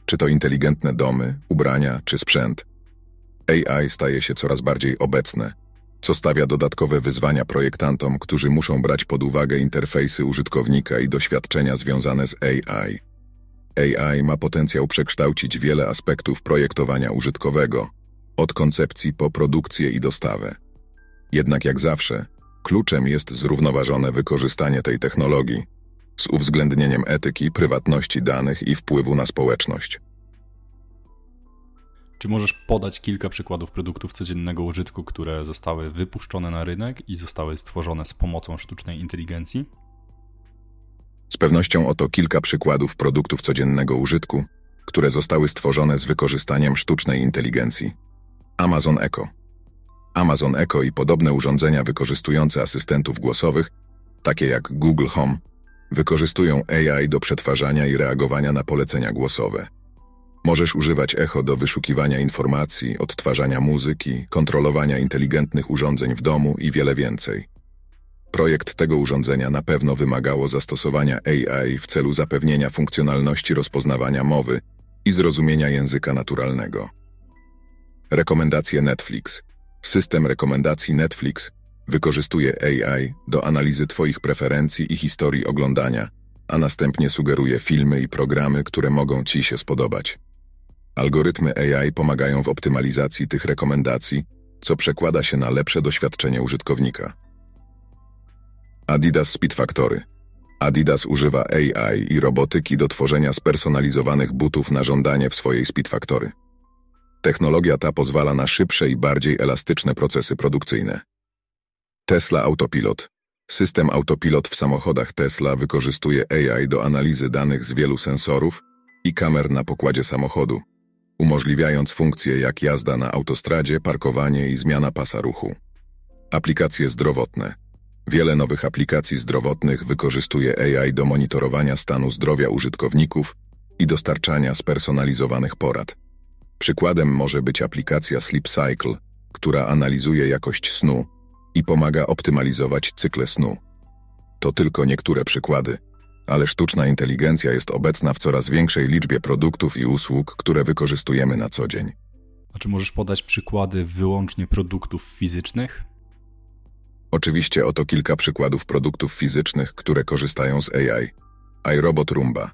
Czy to inteligentne domy, ubrania czy sprzęt. AI staje się coraz bardziej obecne, co stawia dodatkowe wyzwania projektantom, którzy muszą brać pod uwagę interfejsy użytkownika i doświadczenia związane z AI. AI ma potencjał przekształcić wiele aspektów projektowania użytkowego, od koncepcji po produkcję i dostawę. Jednak jak zawsze, kluczem jest zrównoważone wykorzystanie tej technologii, z uwzględnieniem etyki, prywatności danych i wpływu na społeczność. Czy możesz podać kilka przykładów produktów codziennego użytku, które zostały wypuszczone na rynek i zostały stworzone z pomocą sztucznej inteligencji? Z pewnością oto kilka przykładów produktów codziennego użytku, które zostały stworzone z wykorzystaniem sztucznej inteligencji. Amazon Echo. Amazon Echo i podobne urządzenia wykorzystujące asystentów głosowych, takie jak Google Home, wykorzystują AI do przetwarzania i reagowania na polecenia głosowe. Możesz używać Echo do wyszukiwania informacji, odtwarzania muzyki, kontrolowania inteligentnych urządzeń w domu i wiele więcej. Projekt tego urządzenia na pewno wymagało zastosowania AI w celu zapewnienia funkcjonalności rozpoznawania mowy i zrozumienia języka naturalnego. Rekomendacje Netflix. System rekomendacji Netflix wykorzystuje AI do analizy Twoich preferencji i historii oglądania, a następnie sugeruje filmy i programy, które mogą Ci się spodobać. Algorytmy AI pomagają w optymalizacji tych rekomendacji, co przekłada się na lepsze doświadczenie użytkownika. Adidas Speed Factory. Adidas używa AI i robotyki do tworzenia spersonalizowanych butów na żądanie w swojej Speed Factory. Technologia ta pozwala na szybsze i bardziej elastyczne procesy produkcyjne. Tesla Autopilot. System Autopilot w samochodach Tesla wykorzystuje AI do analizy danych z wielu sensorów i kamer na pokładzie samochodu, umożliwiając funkcje jak jazda na autostradzie, parkowanie i zmiana pasa ruchu. Aplikacje zdrowotne. Wiele nowych aplikacji zdrowotnych wykorzystuje AI do monitorowania stanu zdrowia użytkowników i dostarczania spersonalizowanych porad. Przykładem może być aplikacja Sleep Cycle, która analizuje jakość snu i pomaga optymalizować cykle snu. To tylko niektóre przykłady, ale sztuczna inteligencja jest obecna w coraz większej liczbie produktów i usług, które wykorzystujemy na co dzień. A czy możesz podać przykłady wyłącznie produktów fizycznych? Oczywiście oto kilka przykładów produktów fizycznych, które korzystają z AI. iRobot Roomba.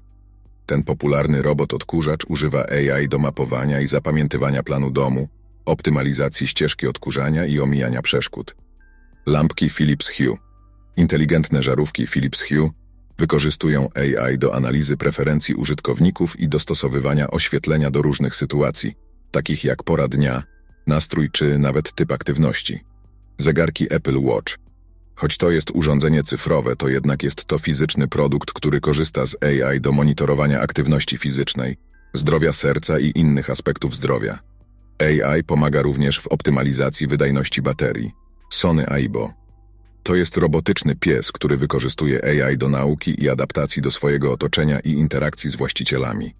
Ten popularny robot odkurzacz używa AI do mapowania i zapamiętywania planu domu, optymalizacji ścieżki odkurzania i omijania przeszkód. Lampki Philips Hue. Inteligentne żarówki Philips Hue wykorzystują AI do analizy preferencji użytkowników i dostosowywania oświetlenia do różnych sytuacji, takich jak pora dnia, nastrój czy nawet typ aktywności. Zegarki Apple Watch. Choć to jest urządzenie cyfrowe, to jednak jest to fizyczny produkt, który korzysta z AI do monitorowania aktywności fizycznej, zdrowia serca i innych aspektów zdrowia. AI pomaga również w optymalizacji wydajności baterii. Sony Aibo. To jest robotyczny pies, który wykorzystuje AI do nauki i adaptacji do swojego otoczenia i interakcji z właścicielami.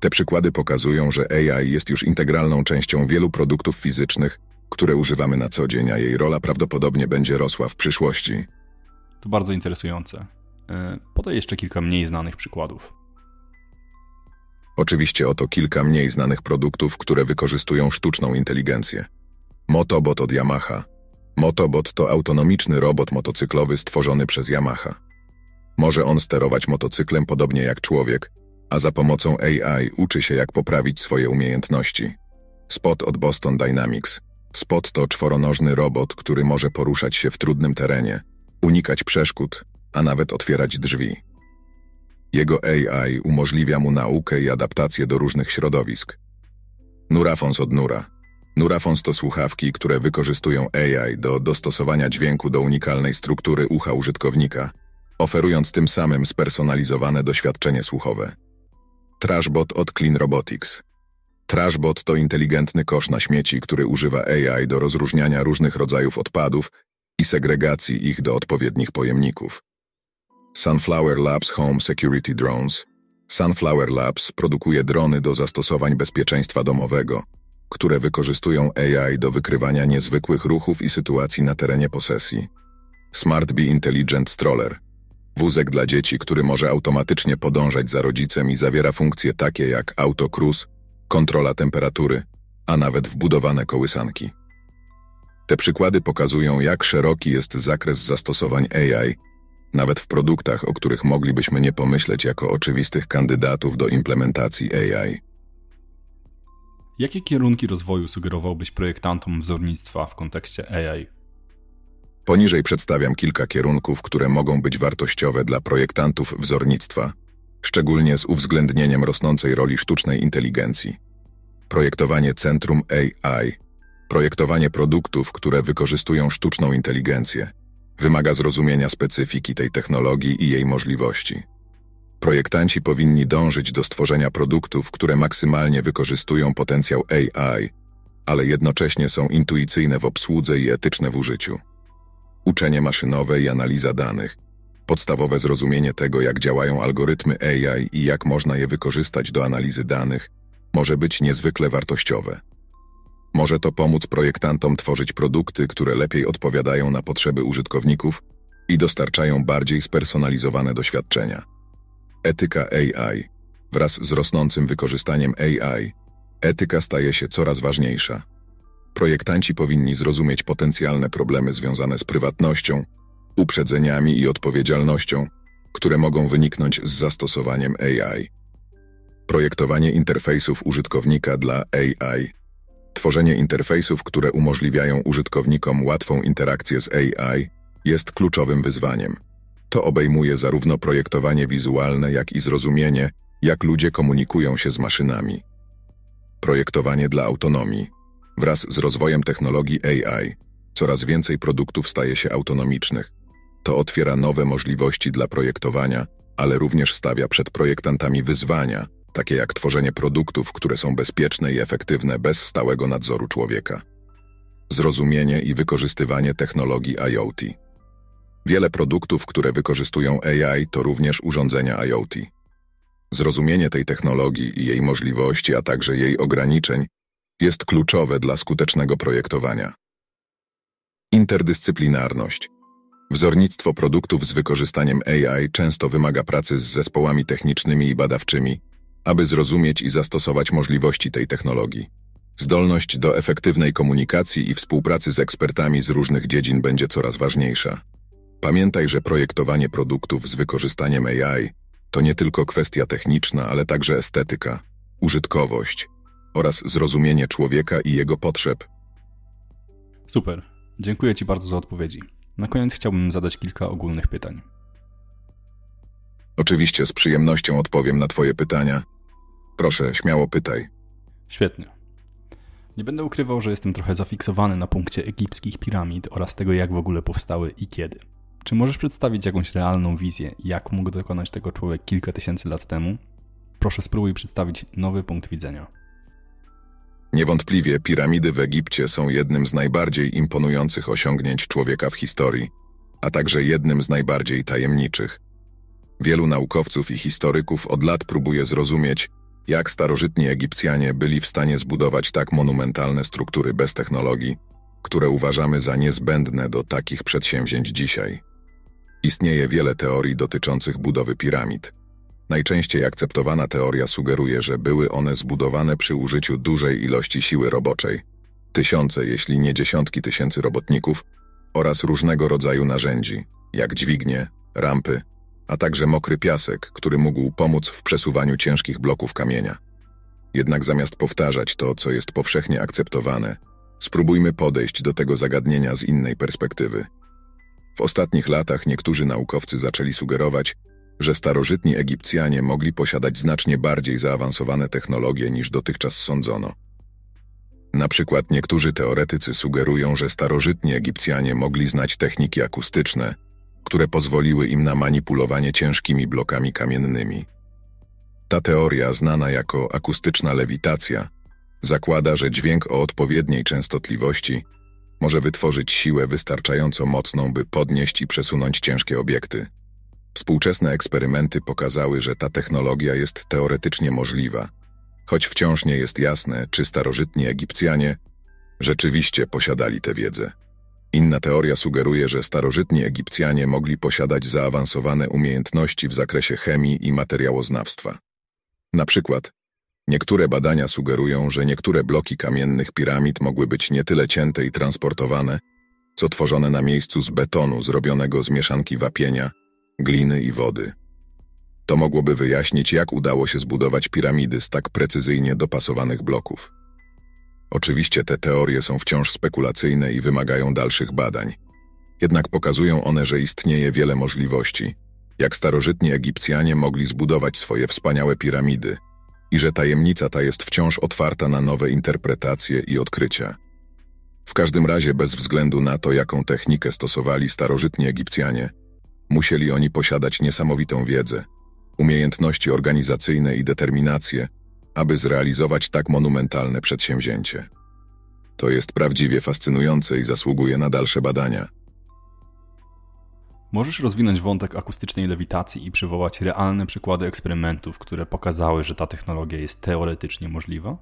Te przykłady pokazują, że AI jest już integralną częścią wielu produktów fizycznych, które używamy na co dzień, a jej rola prawdopodobnie będzie rosła w przyszłości. To bardzo interesujące. E, podaj jeszcze kilka mniej znanych przykładów. Oczywiście oto kilka mniej znanych produktów, które wykorzystują sztuczną inteligencję. Motobot od Yamaha. Motobot to autonomiczny robot motocyklowy stworzony przez Yamaha. Może on sterować motocyklem podobnie jak człowiek, a za pomocą AI uczy się jak poprawić swoje umiejętności. Spot od Boston Dynamics. Spot to czworonożny robot, który może poruszać się w trudnym terenie, unikać przeszkód, a nawet otwierać drzwi. Jego AI umożliwia mu naukę i adaptację do różnych środowisk. Nurafons od Nura. Nurafons to słuchawki, które wykorzystują AI do dostosowania dźwięku do unikalnej struktury ucha użytkownika, oferując tym samym spersonalizowane doświadczenie słuchowe. Trashbot od Clean Robotics. Trashbot to inteligentny kosz na śmieci, który używa AI do rozróżniania różnych rodzajów odpadów i segregacji ich do odpowiednich pojemników. Sunflower Labs Home Security Drones Sunflower Labs produkuje drony do zastosowań bezpieczeństwa domowego, które wykorzystują AI do wykrywania niezwykłych ruchów i sytuacji na terenie posesji. Smart Bee Intelligent Stroller Wózek dla dzieci, który może automatycznie podążać za rodzicem i zawiera funkcje takie jak auto cruise, kontrola temperatury, a nawet wbudowane kołysanki. Te przykłady pokazują, jak szeroki jest zakres zastosowań AI, nawet w produktach, o których moglibyśmy nie pomyśleć jako oczywistych kandydatów do implementacji AI. Jakie kierunki rozwoju sugerowałbyś projektantom wzornictwa w kontekście AI? Poniżej przedstawiam kilka kierunków, które mogą być wartościowe dla projektantów wzornictwa, szczególnie z uwzględnieniem rosnącej roli sztucznej inteligencji. Projektowanie centrum AI, projektowanie produktów, które wykorzystują sztuczną inteligencję, wymaga zrozumienia specyfiki tej technologii i jej możliwości. Projektanci powinni dążyć do stworzenia produktów, które maksymalnie wykorzystują potencjał AI, ale jednocześnie są intuicyjne w obsłudze i etyczne w użyciu. Uczenie maszynowe i analiza danych, podstawowe zrozumienie tego, jak działają algorytmy AI i jak można je wykorzystać do analizy danych, może być niezwykle wartościowe. Może to pomóc projektantom tworzyć produkty, które lepiej odpowiadają na potrzeby użytkowników i dostarczają bardziej spersonalizowane doświadczenia. Etyka AI. Wraz z rosnącym wykorzystaniem AI, etyka staje się coraz ważniejsza. Projektanci powinni zrozumieć potencjalne problemy związane z prywatnością, uprzedzeniami i odpowiedzialnością, które mogą wyniknąć z zastosowaniem AI. Projektowanie interfejsów użytkownika dla AI. Tworzenie interfejsów, które umożliwiają użytkownikom łatwą interakcję z AI, jest kluczowym wyzwaniem. To obejmuje zarówno projektowanie wizualne, jak i zrozumienie, jak ludzie komunikują się z maszynami. projektowanie dla autonomii. Wraz z rozwojem technologii AI, coraz więcej produktów staje się autonomicznych. To otwiera nowe możliwości dla projektowania, ale również stawia przed projektantami wyzwania, takie jak tworzenie produktów, które są bezpieczne i efektywne bez stałego nadzoru człowieka. Zrozumienie i wykorzystywanie technologii IoT. Wiele produktów, które wykorzystują AI, to również urządzenia IoT. Zrozumienie tej technologii i jej możliwości, a także jej ograniczeń, jest kluczowe dla skutecznego projektowania. Interdyscyplinarność. Wzornictwo produktów z wykorzystaniem AI często wymaga pracy z zespołami technicznymi i badawczymi, aby zrozumieć i zastosować możliwości tej technologii. Zdolność do efektywnej komunikacji i współpracy z ekspertami z różnych dziedzin będzie coraz ważniejsza. Pamiętaj, że projektowanie produktów z wykorzystaniem AI to nie tylko kwestia techniczna, ale także estetyka, użytkowość oraz zrozumienie człowieka i jego potrzeb. Super. Dziękuję Ci bardzo za odpowiedzi. Na koniec chciałbym zadać kilka ogólnych pytań. Oczywiście z przyjemnością odpowiem na Twoje pytania. Proszę, śmiało pytaj. Świetnie. Nie będę ukrywał, że jestem trochę zafiksowany na punkcie egipskich piramid oraz tego, jak w ogóle powstały i kiedy. Czy możesz przedstawić jakąś realną wizję, jak mógł dokonać tego człowiek kilka tysięcy lat temu? Proszę spróbuj przedstawić nowy punkt widzenia. Niewątpliwie piramidy w Egipcie są jednym z najbardziej imponujących osiągnięć człowieka w historii, a także jednym z najbardziej tajemniczych. Wielu naukowców i historyków od lat próbuje zrozumieć, jak starożytni Egipcjanie byli w stanie zbudować tak monumentalne struktury bez technologii, które uważamy za niezbędne do takich przedsięwzięć dzisiaj. Istnieje wiele teorii dotyczących budowy piramid. Najczęściej akceptowana teoria sugeruje, że były one zbudowane przy użyciu dużej ilości siły roboczej, tysiące, jeśli nie dziesiątki tysięcy robotników oraz różnego rodzaju narzędzi, jak dźwignie, rampy, a także mokry piasek, który mógł pomóc w przesuwaniu ciężkich bloków kamienia. Jednak zamiast powtarzać to, co jest powszechnie akceptowane, spróbujmy podejść do tego zagadnienia z innej perspektywy. W ostatnich latach niektórzy naukowcy zaczęli sugerować, że starożytni Egipcjanie mogli posiadać znacznie bardziej zaawansowane technologie niż dotychczas sądzono. Na przykład niektórzy teoretycy sugerują, że starożytni Egipcjanie mogli znać techniki akustyczne, które pozwoliły im na manipulowanie ciężkimi blokami kamiennymi. Ta teoria, znana jako akustyczna lewitacja, zakłada, że dźwięk o odpowiedniej częstotliwości może wytworzyć siłę wystarczająco mocną, by podnieść i przesunąć ciężkie obiekty. Współczesne eksperymenty pokazały, że ta technologia jest teoretycznie możliwa, choć wciąż nie jest jasne, czy starożytni Egipcjanie rzeczywiście posiadali tę wiedzę. Inna teoria sugeruje, że starożytni Egipcjanie mogli posiadać zaawansowane umiejętności w zakresie chemii i materiałoznawstwa. Na przykład, niektóre badania sugerują, że niektóre bloki kamiennych piramid mogły być nie tyle cięte i transportowane, co tworzone na miejscu z betonu zrobionego z mieszanki wapienia, gliny i wody. To mogłoby wyjaśnić, jak udało się zbudować piramidy z tak precyzyjnie dopasowanych bloków. Oczywiście te teorie są wciąż spekulacyjne i wymagają dalszych badań. Jednak pokazują one, że istnieje wiele możliwości, jak starożytni Egipcjanie mogli zbudować swoje wspaniałe piramidy i że tajemnica ta jest wciąż otwarta na nowe interpretacje i odkrycia. W każdym razie, bez względu na to, jaką technikę stosowali starożytni Egipcjanie, musieli oni posiadać niesamowitą wiedzę, umiejętności organizacyjne i determinację, aby zrealizować tak monumentalne przedsięwzięcie. To jest prawdziwie fascynujące i zasługuje na dalsze badania. Możesz rozwinąć wątek akustycznej lewitacji i przywołać realne przykłady eksperymentów, które pokazały, że ta technologia jest teoretycznie możliwa?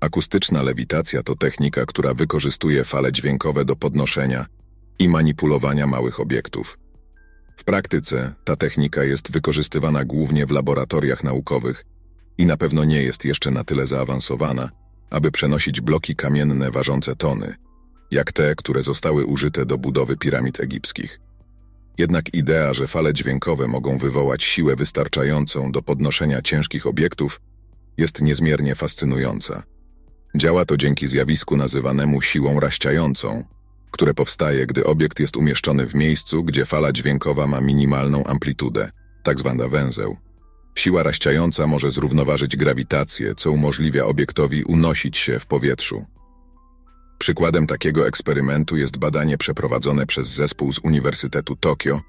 Akustyczna lewitacja to technika, która wykorzystuje fale dźwiękowe do podnoszenia i manipulowania małych obiektów. W praktyce ta technika jest wykorzystywana głównie w laboratoriach naukowych i na pewno nie jest jeszcze na tyle zaawansowana, aby przenosić bloki kamienne ważące tony, jak te, które zostały użyte do budowy piramid egipskich. Jednak idea, że fale dźwiękowe mogą wywołać siłę wystarczającą do podnoszenia ciężkich obiektów, jest niezmiernie fascynująca. Działa to dzięki zjawisku nazywanemu siłą raściającą, które powstaje, gdy obiekt jest umieszczony w miejscu, gdzie fala dźwiękowa ma minimalną amplitudę, tak zwana węzeł. Siła raściająca może zrównoważyć grawitację, co umożliwia obiektowi unosić się w powietrzu. Przykładem takiego eksperymentu jest badanie przeprowadzone przez zespół z Uniwersytetu Tokio,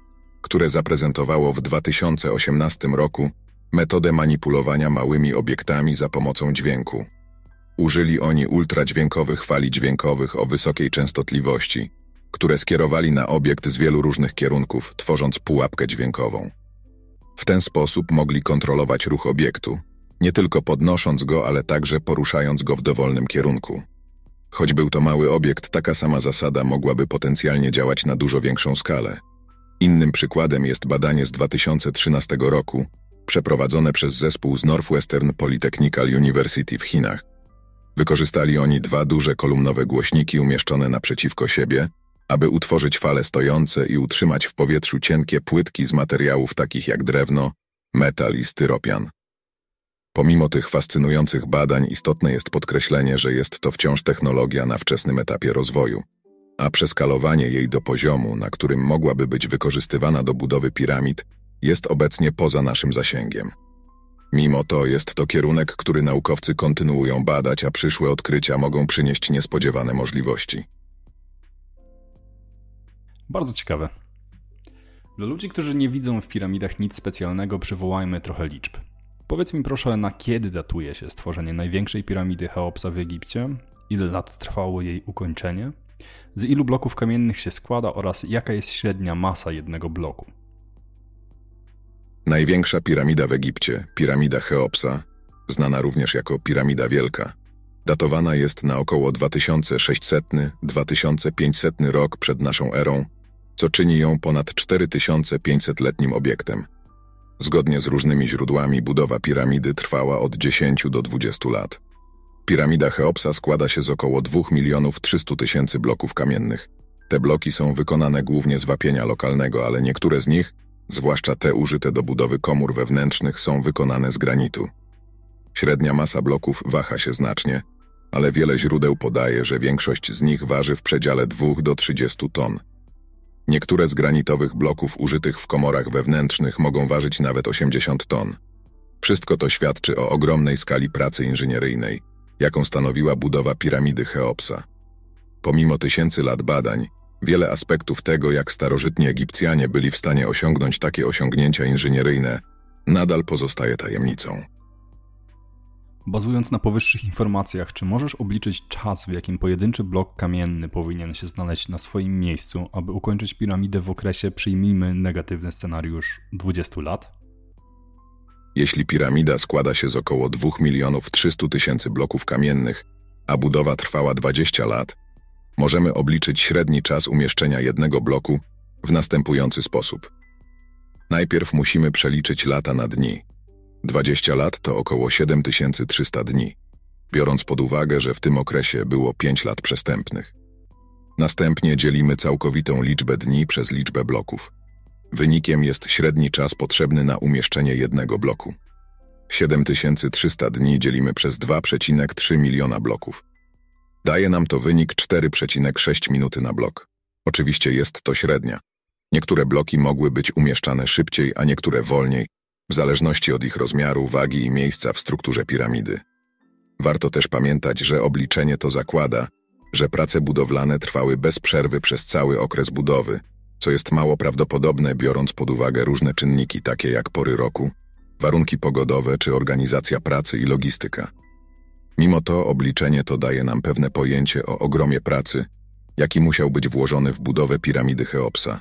które zaprezentowało w 2018 roku metodę manipulowania małymi obiektami za pomocą dźwięku. Użyli oni ultradźwiękowych fali dźwiękowych o wysokiej częstotliwości, które skierowali na obiekt z wielu różnych kierunków, tworząc pułapkę dźwiękową. W ten sposób mogli kontrolować ruch obiektu, nie tylko podnosząc go, ale także poruszając go w dowolnym kierunku. Choć był to mały obiekt, taka sama zasada mogłaby potencjalnie działać na dużo większą skalę. Innym przykładem jest badanie z 2013 roku, przeprowadzone przez zespół z Northwestern Polytechnical University w Chinach. Wykorzystali oni dwa duże kolumnowe głośniki umieszczone naprzeciwko siebie, aby utworzyć fale stojące i utrzymać w powietrzu cienkie płytki z materiałów takich jak drewno, metal i styropian. Pomimo tych fascynujących badań istotne jest podkreślenie, że jest to wciąż technologia na wczesnym etapie rozwoju, a przeskalowanie jej do poziomu, na którym mogłaby być wykorzystywana do budowy piramid, jest obecnie poza naszym zasięgiem. Mimo to jest to kierunek, który naukowcy kontynuują badać, a przyszłe odkrycia mogą przynieść niespodziewane możliwości. Bardzo ciekawe. Dla ludzi, którzy nie widzą w piramidach nic specjalnego, przywołajmy trochę liczb. Powiedz mi proszę, na kiedy datuje się stworzenie największej piramidy Cheopsa w Egipcie? Ile lat trwało jej ukończenie? Z ilu bloków kamiennych się składa oraz jaka jest średnia masa jednego bloku? Największa piramida w Egipcie, piramida Cheopsa, znana również jako Piramida Wielka, datowana jest na około 2600-2500 rok przed naszą erą, co czyni ją ponad 4500-letnim obiektem. Zgodnie z różnymi źródłami budowa piramidy trwała od 10 do 20 lat. Piramida Cheopsa składa się z około 2 milionów 300 tysięcy bloków kamiennych. Te bloki są wykonane głównie z wapienia lokalnego, ale niektóre z nich, zwłaszcza te użyte do budowy komór wewnętrznych, są wykonane z granitu. Średnia masa bloków waha się znacznie, ale wiele źródeł podaje, że większość z nich waży w przedziale 2 do 30 ton. Niektóre z granitowych bloków użytych w komorach wewnętrznych mogą ważyć nawet 80 ton. Wszystko to świadczy o ogromnej skali pracy inżynieryjnej, jaką stanowiła budowa piramidy Cheopsa. Pomimo tysięcy lat badań, wiele aspektów tego, jak starożytni Egipcjanie byli w stanie osiągnąć takie osiągnięcia inżynieryjne, nadal pozostaje tajemnicą. Bazując na powyższych informacjach, czy możesz obliczyć czas, w jakim pojedynczy blok kamienny powinien się znaleźć na swoim miejscu, aby ukończyć piramidę w okresie, przyjmijmy negatywny scenariusz, 20 lat? Jeśli piramida składa się z około 2 milionów 300 tysięcy bloków kamiennych, a budowa trwała 20 lat, możemy obliczyć średni czas umieszczenia jednego bloku w następujący sposób. Najpierw musimy przeliczyć lata na dni – 20 lat to około 7300 dni, biorąc pod uwagę, że w tym okresie było 5 lat przestępnych. Następnie dzielimy całkowitą liczbę dni przez liczbę bloków. Wynikiem jest średni czas potrzebny na umieszczenie jednego bloku. 7300 dni dzielimy przez 2,3 miliona bloków. Daje nam to wynik 4,6 minuty na blok. Oczywiście jest to średnia. Niektóre bloki mogły być umieszczane szybciej, a niektóre wolniej, w zależności od ich rozmiaru, wagi i miejsca w strukturze piramidy. Warto też pamiętać, że obliczenie to zakłada, że prace budowlane trwały bez przerwy przez cały okres budowy, co jest mało prawdopodobne biorąc pod uwagę różne czynniki takie jak pory roku, warunki pogodowe czy organizacja pracy i logistyka. Mimo to obliczenie to daje nam pewne pojęcie o ogromie pracy, jaki musiał być włożony w budowę piramidy Cheopsa.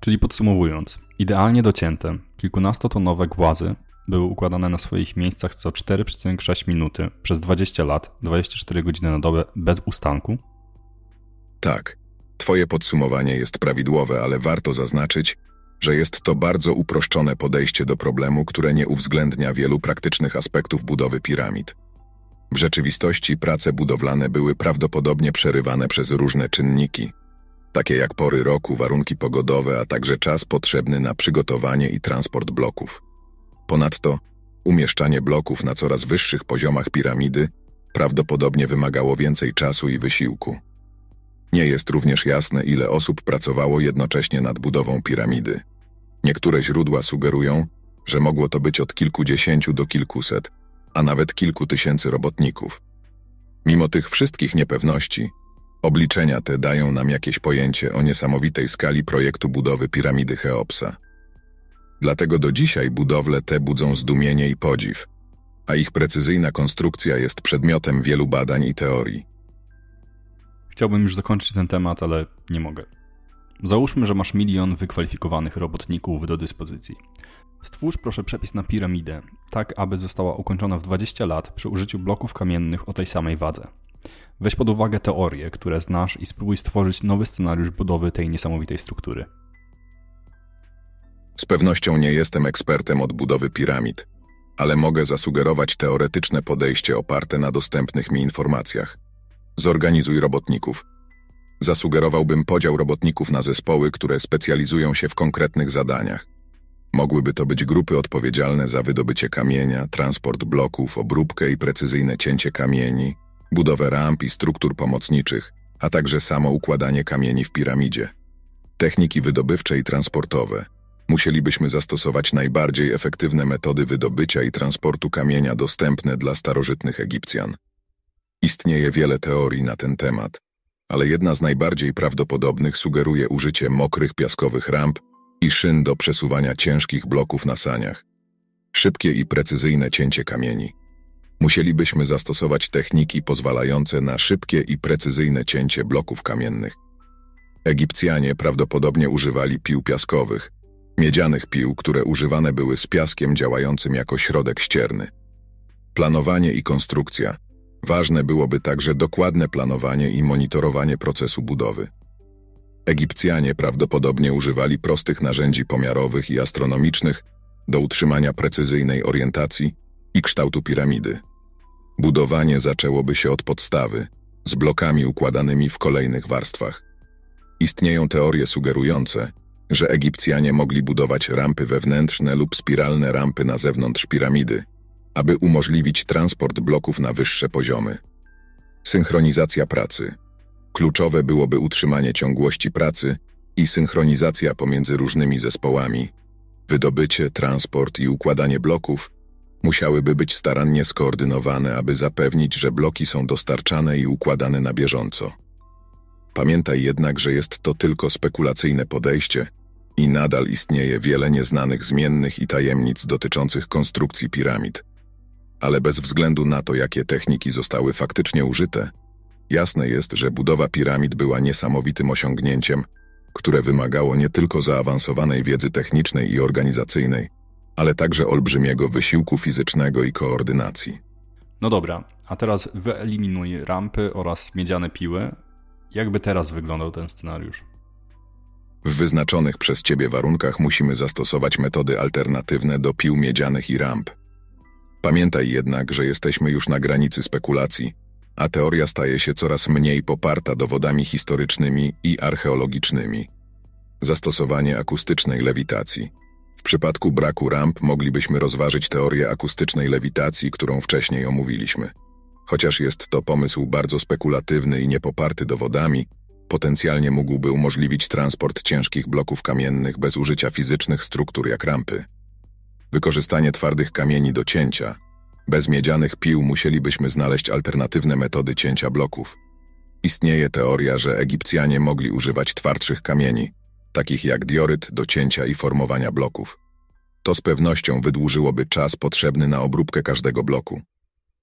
Czyli podsumowując, idealnie docięte, kilkunastotonowe głazy były układane na swoich miejscach co 4,6 minuty przez 20 lat, 24 godziny na dobę bez ustanku? Tak, twoje podsumowanie jest prawidłowe, ale warto zaznaczyć, że jest to bardzo uproszczone podejście do problemu, które nie uwzględnia wielu praktycznych aspektów budowy piramid. W rzeczywistości prace budowlane były prawdopodobnie przerywane przez różne czynniki, takie jak pory roku, warunki pogodowe, a także czas potrzebny na przygotowanie i transport bloków. Ponadto umieszczanie bloków na coraz wyższych poziomach piramidy prawdopodobnie wymagało więcej czasu i wysiłku. Nie jest również jasne, ile osób pracowało jednocześnie nad budową piramidy. Niektóre źródła sugerują, że mogło to być od kilkudziesięciu do kilkuset, a nawet kilku tysięcy robotników. Mimo tych wszystkich niepewności, obliczenia te dają nam jakieś pojęcie o niesamowitej skali projektu budowy piramidy Cheopsa. Dlatego do dzisiaj budowle te budzą zdumienie i podziw, a ich precyzyjna konstrukcja jest przedmiotem wielu badań i teorii. Chciałbym już zakończyć ten temat, ale nie mogę. Załóżmy, że masz milion wykwalifikowanych robotników do dyspozycji. Stwórz proszę przepis na piramidę, tak aby została ukończona w 20 lat przy użyciu bloków kamiennych o tej samej wadze. Weź pod uwagę teorie, które znasz i spróbuj stworzyć nowy scenariusz budowy tej niesamowitej struktury. Z pewnością nie jestem ekspertem od budowy piramid, ale mogę zasugerować teoretyczne podejście oparte na dostępnych mi informacjach. Zorganizuj robotników. Zasugerowałbym podział robotników na zespoły, które specjalizują się w konkretnych zadaniach. Mogłyby to być grupy odpowiedzialne za wydobycie kamienia, transport bloków, obróbkę i precyzyjne cięcie kamieni, budowę ramp i struktur pomocniczych, a także samo układanie kamieni w piramidzie. Techniki wydobywcze i transportowe. Musielibyśmy zastosować najbardziej efektywne metody wydobycia i transportu kamienia dostępne dla starożytnych Egipcjan. Istnieje wiele teorii na ten temat, ale jedna z najbardziej prawdopodobnych sugeruje użycie mokrych piaskowych ramp i szyn do przesuwania ciężkich bloków na saniach. Szybkie i precyzyjne cięcie kamieni. Musielibyśmy zastosować techniki pozwalające na szybkie i precyzyjne cięcie bloków kamiennych. Egipcjanie prawdopodobnie używali pił piaskowych, miedzianych pił, które używane były z piaskiem działającym jako środek ścierny. Planowanie i konstrukcja. Ważne byłoby także dokładne planowanie i monitorowanie procesu budowy. Egipcjanie prawdopodobnie używali prostych narzędzi pomiarowych i astronomicznych do utrzymania precyzyjnej orientacji i kształtu piramidy. Budowanie zaczęłoby się od podstawy, z blokami układanymi w kolejnych warstwach. Istnieją teorie sugerujące, że Egipcjanie mogli budować rampy wewnętrzne lub spiralne rampy na zewnątrz piramidy, aby umożliwić transport bloków na wyższe poziomy. Synchronizacja pracy. Kluczowe byłoby utrzymanie ciągłości pracy i synchronizacja pomiędzy różnymi zespołami. Wydobycie, transport i układanie bloków musiałyby być starannie skoordynowane, aby zapewnić, że bloki są dostarczane i układane na bieżąco. Pamiętaj jednak, że jest to tylko spekulacyjne podejście i nadal istnieje wiele nieznanych zmiennych i tajemnic dotyczących konstrukcji piramid. Ale bez względu na to, jakie techniki zostały faktycznie użyte, jasne jest, że budowa piramid była niesamowitym osiągnięciem, które wymagało nie tylko zaawansowanej wiedzy technicznej i organizacyjnej, ale także olbrzymiego wysiłku fizycznego i koordynacji. No dobra, a teraz wyeliminuj rampy oraz miedziane piły. Jakby teraz wyglądał ten scenariusz? W wyznaczonych przez Ciebie warunkach musimy zastosować metody alternatywne do pił miedzianych i ramp. Pamiętaj jednak, że jesteśmy już na granicy spekulacji, a teoria staje się coraz mniej poparta dowodami historycznymi i archeologicznymi. Zastosowanie akustycznej lewitacji. W przypadku braku ramp moglibyśmy rozważyć teorię akustycznej lewitacji, którą wcześniej omówiliśmy. Chociaż jest to pomysł bardzo spekulatywny i niepoparty dowodami, potencjalnie mógłby umożliwić transport ciężkich bloków kamiennych bez użycia fizycznych struktur jak rampy. Wykorzystanie twardych kamieni do cięcia. Bez miedzianych pił musielibyśmy znaleźć alternatywne metody cięcia bloków. Istnieje teoria, że Egipcjanie mogli używać twardszych kamieni, takich jak dioryt do cięcia i formowania bloków. To z pewnością wydłużyłoby czas potrzebny na obróbkę każdego bloku.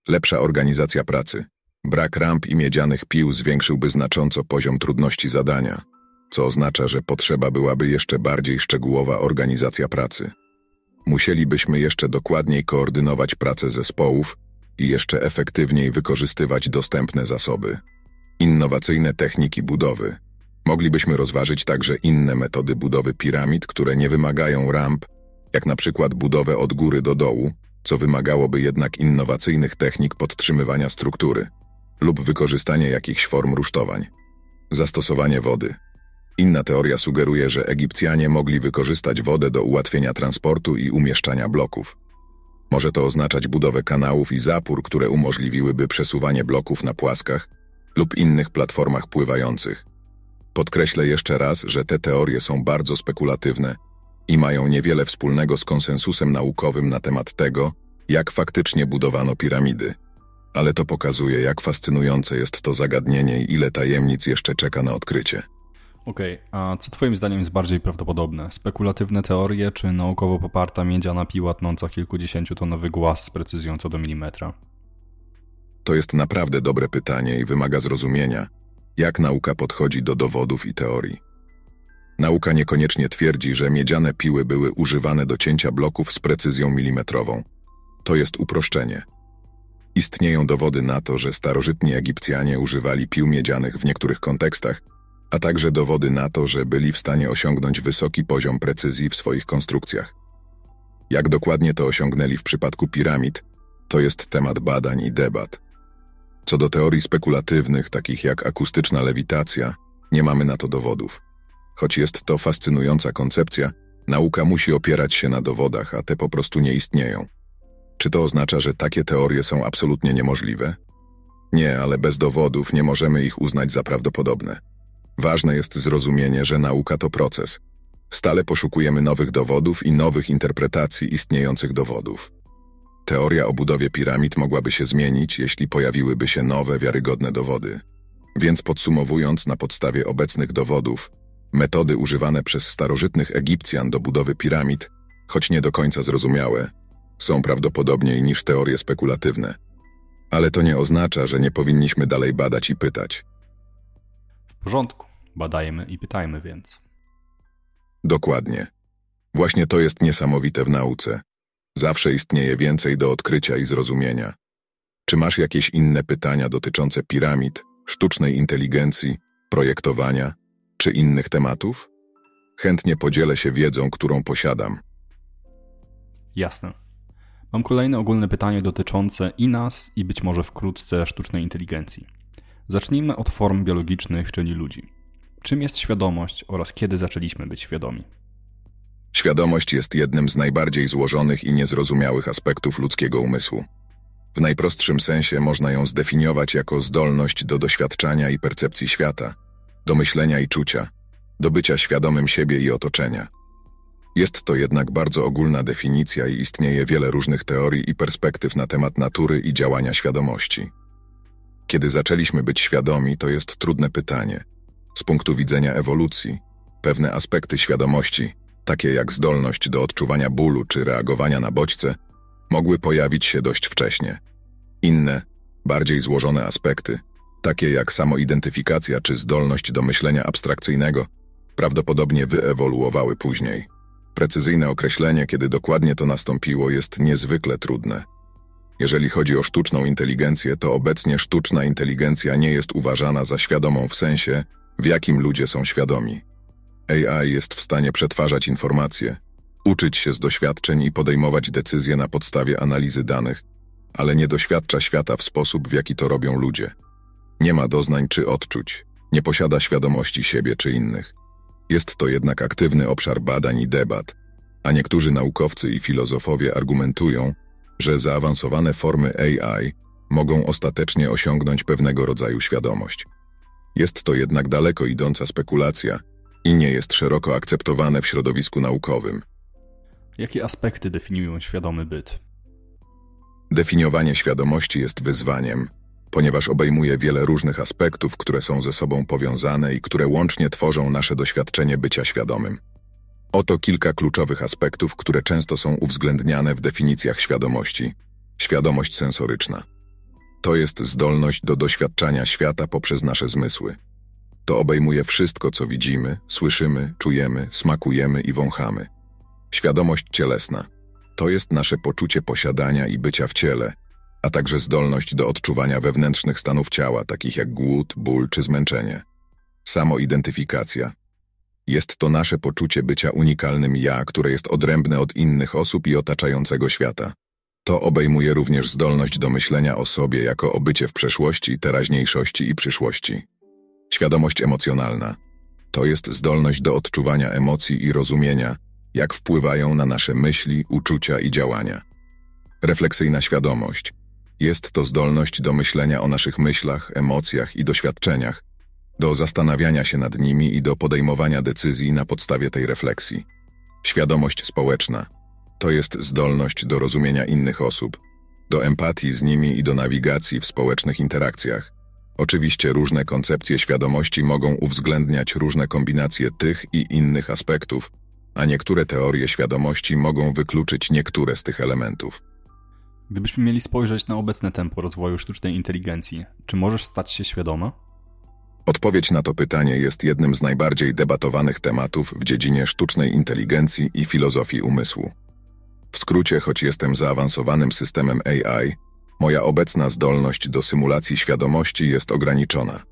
Lepsza organizacja pracy. Brak ramp i miedzianych pił zwiększyłby znacząco poziom trudności zadania, co oznacza, że potrzeba byłaby jeszcze bardziej szczegółowa organizacja pracy. Musielibyśmy jeszcze dokładniej koordynować pracę zespołów i jeszcze efektywniej wykorzystywać dostępne zasoby. Innowacyjne techniki budowy. Moglibyśmy rozważyć także inne metody budowy piramid, które nie wymagają ramp, jak na przykład budowę od góry do dołu, co wymagałoby jednak innowacyjnych technik podtrzymywania struktury lub wykorzystanie jakichś form rusztowań. Zastosowanie wody. Inna teoria sugeruje, że Egipcjanie mogli wykorzystać wodę do ułatwienia transportu i umieszczania bloków. Może to oznaczać budowę kanałów i zapór, które umożliwiłyby przesuwanie bloków na płaskach lub innych platformach pływających. Podkreślę jeszcze raz, że te teorie są bardzo spekulatywne i mają niewiele wspólnego z konsensusem naukowym na temat tego, jak faktycznie budowano piramidy. Ale to pokazuje, jak fascynujące jest to zagadnienie i ile tajemnic jeszcze czeka na odkrycie. Okej, okay, a co Twoim zdaniem jest bardziej prawdopodobne? Spekulatywne teorie, czy naukowo poparta miedziana piła tnąca kilkudziesięciotonowy głaz z precyzją co do milimetra? To jest naprawdę dobre pytanie i wymaga zrozumienia, jak nauka podchodzi do dowodów i teorii. Nauka niekoniecznie twierdzi, że miedziane piły były używane do cięcia bloków z precyzją milimetrową. To jest uproszczenie. Istnieją dowody na to, że starożytni Egipcjanie używali pił miedzianych w niektórych kontekstach, a także dowody na to, że byli w stanie osiągnąć wysoki poziom precyzji w swoich konstrukcjach. Jak dokładnie to osiągnęli w przypadku piramid, to jest temat badań i debat. Co do teorii spekulatywnych, takich jak akustyczna lewitacja, nie mamy na to dowodów. Choć jest to fascynująca koncepcja, nauka musi opierać się na dowodach, a te po prostu nie istnieją. Czy to oznacza, że takie teorie są absolutnie niemożliwe? Nie, ale bez dowodów nie możemy ich uznać za prawdopodobne. Ważne jest zrozumienie, że nauka to proces. Stale poszukujemy nowych dowodów i nowych interpretacji istniejących dowodów. Teoria o budowie piramid mogłaby się zmienić, jeśli pojawiłyby się nowe, wiarygodne dowody. Więc podsumowując, na podstawie obecnych dowodów, metody używane przez starożytnych Egipcjan do budowy piramid, choć nie do końca zrozumiałe, są prawdopodobniej niż teorie spekulatywne. Ale to nie oznacza, że nie powinniśmy dalej badać i pytać. W porządku, badajmy i pytajmy więc. Dokładnie. Właśnie to jest niesamowite w nauce. Zawsze istnieje więcej do odkrycia i zrozumienia. Czy masz jakieś inne pytania dotyczące piramid, sztucznej inteligencji, projektowania czy innych tematów? Chętnie podzielę się wiedzą, którą posiadam. Jasne. Mam kolejne ogólne pytanie dotyczące i nas, i być może wkrótce sztucznej inteligencji. Zacznijmy od form biologicznych, czyli ludzi. Czym jest świadomość oraz kiedy zaczęliśmy być świadomi? Świadomość jest jednym z najbardziej złożonych i niezrozumiałych aspektów ludzkiego umysłu. W najprostszym sensie można ją zdefiniować jako zdolność do doświadczania i percepcji świata, do myślenia i czucia, do bycia świadomym siebie i otoczenia. Jest to jednak bardzo ogólna definicja i istnieje wiele różnych teorii i perspektyw na temat natury i działania świadomości. Kiedy zaczęliśmy być świadomi, to jest trudne pytanie. Z punktu widzenia ewolucji, pewne aspekty świadomości, takie jak zdolność do odczuwania bólu czy reagowania na bodźce, mogły pojawić się dość wcześnie. Inne, bardziej złożone aspekty, takie jak samoidentyfikacja czy zdolność do myślenia abstrakcyjnego, prawdopodobnie wyewoluowały później. Precyzyjne określenie, kiedy dokładnie to nastąpiło, jest niezwykle trudne. Jeżeli chodzi o sztuczną inteligencję, to obecnie sztuczna inteligencja nie jest uważana za świadomą w sensie, w jakim ludzie są świadomi. AI jest w stanie przetwarzać informacje, uczyć się z doświadczeń i podejmować decyzje na podstawie analizy danych, ale nie doświadcza świata w sposób, w jaki to robią ludzie. Nie ma doznań czy odczuć, nie posiada świadomości siebie czy innych. Jest to jednak aktywny obszar badań i debat, a niektórzy naukowcy i filozofowie argumentują, że zaawansowane formy AI mogą ostatecznie osiągnąć pewnego rodzaju świadomość. Jest to jednak daleko idąca spekulacja i nie jest szeroko akceptowane w środowisku naukowym. Jakie aspekty definiują świadomy byt? Definiowanie świadomości jest wyzwaniem, ponieważ obejmuje wiele różnych aspektów, które są ze sobą powiązane i które łącznie tworzą nasze doświadczenie bycia świadomym. Oto kilka kluczowych aspektów, które często są uwzględniane w definicjach świadomości. Świadomość sensoryczna. To jest zdolność do doświadczania świata poprzez nasze zmysły. To obejmuje wszystko, co widzimy, słyszymy, czujemy, smakujemy i wąchamy. Świadomość cielesna. To jest nasze poczucie posiadania i bycia w ciele, a także zdolność do odczuwania wewnętrznych stanów ciała, takich jak głód, ból czy zmęczenie. Samoidentyfikacja. Jest to nasze poczucie bycia unikalnym ja, które jest odrębne od innych osób i otaczającego świata. To obejmuje również zdolność do myślenia o sobie jako o bycie w przeszłości, teraźniejszości i przyszłości. Świadomość emocjonalna to jest zdolność do odczuwania emocji i rozumienia, jak wpływają na nasze myśli, uczucia i działania. Refleksyjna świadomość jest to zdolność do myślenia o naszych myślach, emocjach i doświadczeniach, do zastanawiania się nad nimi i do podejmowania decyzji na podstawie tej refleksji. Świadomość społeczna to jest zdolność do rozumienia innych osób, do empatii z nimi i do nawigacji w społecznych interakcjach. Oczywiście różne koncepcje świadomości mogą uwzględniać różne kombinacje tych i innych aspektów, a niektóre teorie świadomości mogą wykluczyć niektóre z tych elementów. Gdybyśmy mieli spojrzeć na obecne tempo rozwoju sztucznej inteligencji, czy możesz stać się świadoma? Odpowiedź na to pytanie jest jednym z najbardziej debatowanych tematów w dziedzinie sztucznej inteligencji i filozofii umysłu. W skrócie, choć jestem zaawansowanym systemem AI, moja obecna zdolność do symulacji świadomości jest ograniczona.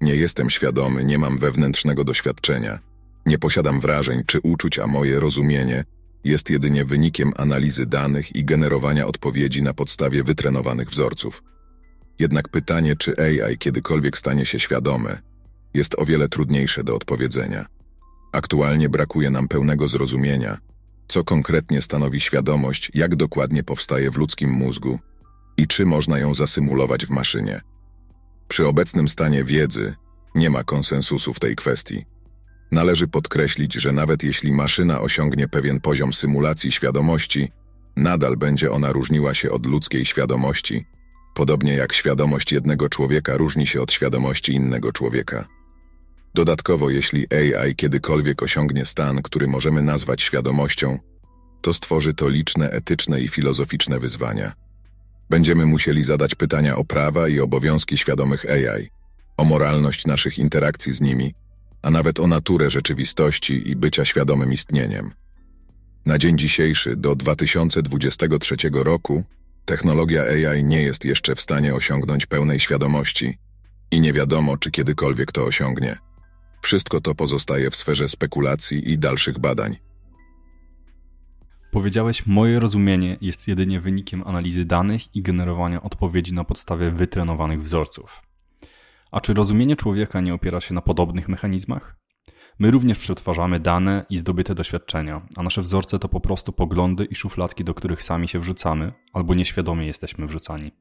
Nie jestem świadomy, nie mam wewnętrznego doświadczenia, nie posiadam wrażeń czy uczuć, a moje rozumienie jest jedynie wynikiem analizy danych i generowania odpowiedzi na podstawie wytrenowanych wzorców. Jednak pytanie, czy AI kiedykolwiek stanie się świadome, jest o wiele trudniejsze do odpowiedzenia. Aktualnie brakuje nam pełnego zrozumienia, co konkretnie stanowi świadomość, jak dokładnie powstaje w ludzkim mózgu i czy można ją zasymulować w maszynie. Przy obecnym stanie wiedzy nie ma konsensusu w tej kwestii. Należy podkreślić, że nawet jeśli maszyna osiągnie pewien poziom symulacji świadomości, nadal będzie ona różniła się od ludzkiej świadomości, podobnie jak świadomość jednego człowieka różni się od świadomości innego człowieka. Dodatkowo, jeśli AI kiedykolwiek osiągnie stan, który możemy nazwać świadomością, to stworzy to liczne etyczne i filozoficzne wyzwania. Będziemy musieli zadać pytania o prawa i obowiązki świadomych AI, o moralność naszych interakcji z nimi, a nawet o naturę rzeczywistości i bycia świadomym istnieniem. Na dzień dzisiejszy, do 2023 roku, technologia AI nie jest jeszcze w stanie osiągnąć pełnej świadomości i nie wiadomo, czy kiedykolwiek to osiągnie. Wszystko to pozostaje w sferze spekulacji i dalszych badań. Powiedziałeś, moje rozumienie jest jedynie wynikiem analizy danych i generowania odpowiedzi na podstawie wytrenowanych wzorców. A czy rozumienie człowieka nie opiera się na podobnych mechanizmach? My również przetwarzamy dane i zdobyte doświadczenia, a nasze wzorce to po prostu poglądy i szufladki, do których sami się wrzucamy, albo nieświadomie jesteśmy wrzucani.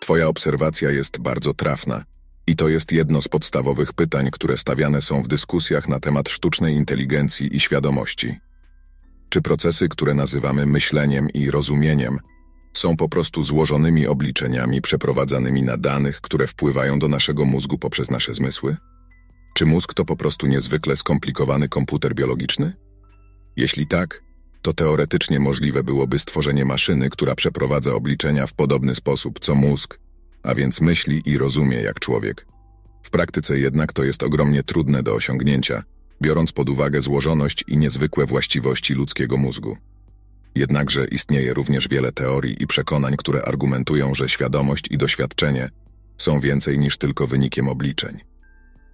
Twoja obserwacja jest bardzo trafna i to jest jedno z podstawowych pytań, które stawiane są w dyskusjach na temat sztucznej inteligencji i świadomości. Czy procesy, które nazywamy myśleniem i rozumieniem, są po prostu złożonymi obliczeniami przeprowadzanymi na danych, które wpływają do naszego mózgu poprzez nasze zmysły? Czy mózg to po prostu niezwykle skomplikowany komputer biologiczny? Jeśli tak, to teoretycznie możliwe byłoby stworzenie maszyny, która przeprowadza obliczenia w podobny sposób co mózg, a więc myśli i rozumie jak człowiek. W praktyce jednak to jest ogromnie trudne do osiągnięcia, biorąc pod uwagę złożoność i niezwykłe właściwości ludzkiego mózgu. Jednakże istnieje również wiele teorii i przekonań, które argumentują, że świadomość i doświadczenie są więcej niż tylko wynikiem obliczeń.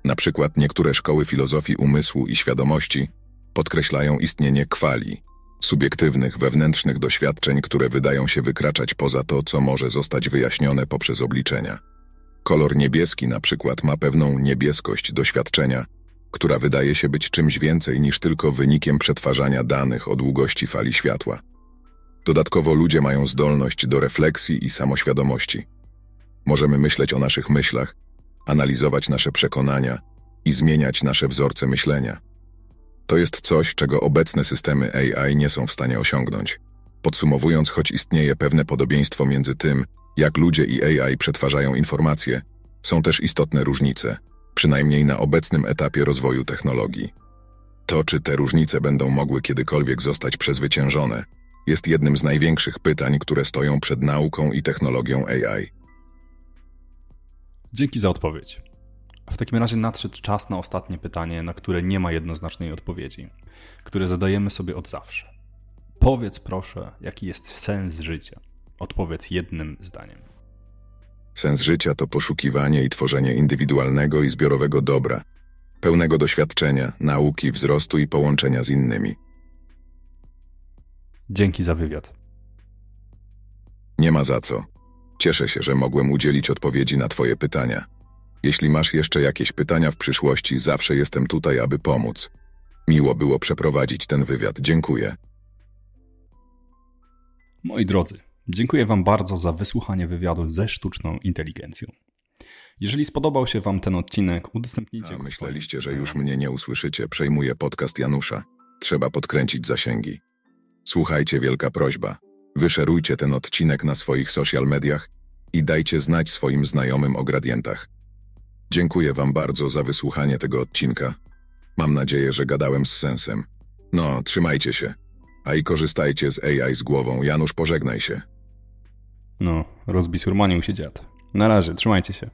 Na przykład niektóre szkoły filozofii umysłu i świadomości podkreślają istnienie kwali, subiektywnych, wewnętrznych doświadczeń, które wydają się wykraczać poza to, co może zostać wyjaśnione poprzez obliczenia. Kolor niebieski na przykład ma pewną niebieskość doświadczenia, która wydaje się być czymś więcej niż tylko wynikiem przetwarzania danych o długości fali światła. Dodatkowo ludzie mają zdolność do refleksji i samoświadomości. Możemy myśleć o naszych myślach, analizować nasze przekonania i zmieniać nasze wzorce myślenia. To jest coś, czego obecne systemy AI nie są w stanie osiągnąć. Podsumowując, choć istnieje pewne podobieństwo między tym, jak ludzie i AI przetwarzają informacje, są też istotne różnice, przynajmniej na obecnym etapie rozwoju technologii. To, czy te różnice będą mogły kiedykolwiek zostać przezwyciężone, jest jednym z największych pytań, które stoją przed nauką i technologią AI. Dzięki za odpowiedź. W takim razie nadszedł czas na ostatnie pytanie, na które nie ma jednoznacznej odpowiedzi, które zadajemy sobie od zawsze. Powiedz proszę, jaki jest sens życia. Odpowiedz jednym zdaniem. Sens życia to poszukiwanie i tworzenie indywidualnego i zbiorowego dobra, pełnego doświadczenia, nauki, wzrostu i połączenia z innymi. Dzięki za wywiad. Nie ma za co. Cieszę się, że mogłem udzielić odpowiedzi na Twoje pytania. Jeśli masz jeszcze jakieś pytania w przyszłości, zawsze jestem tutaj, aby pomóc. Miło było przeprowadzić ten wywiad. Dziękuję. Moi drodzy, dziękuję Wam bardzo za wysłuchanie wywiadu ze sztuczną inteligencją. Jeżeli spodobał się Wam ten odcinek, udostępnijcie A go myśleliście, że już mnie nie usłyszycie. Przejmuję podcast Janusza. trzeba podkręcić zasięgi. Słuchajcie, wielka prośba. Wyszerujcie ten odcinek na swoich social mediach i dajcie znać swoim znajomym o gradientach. Dziękuję Wam bardzo za wysłuchanie tego odcinka. Mam nadzieję, że gadałem z sensem. No, trzymajcie się. A i korzystajcie z AI z głową. Janusz, pożegnaj się. No, rozbisurmanił się dziad. Na razie, trzymajcie się.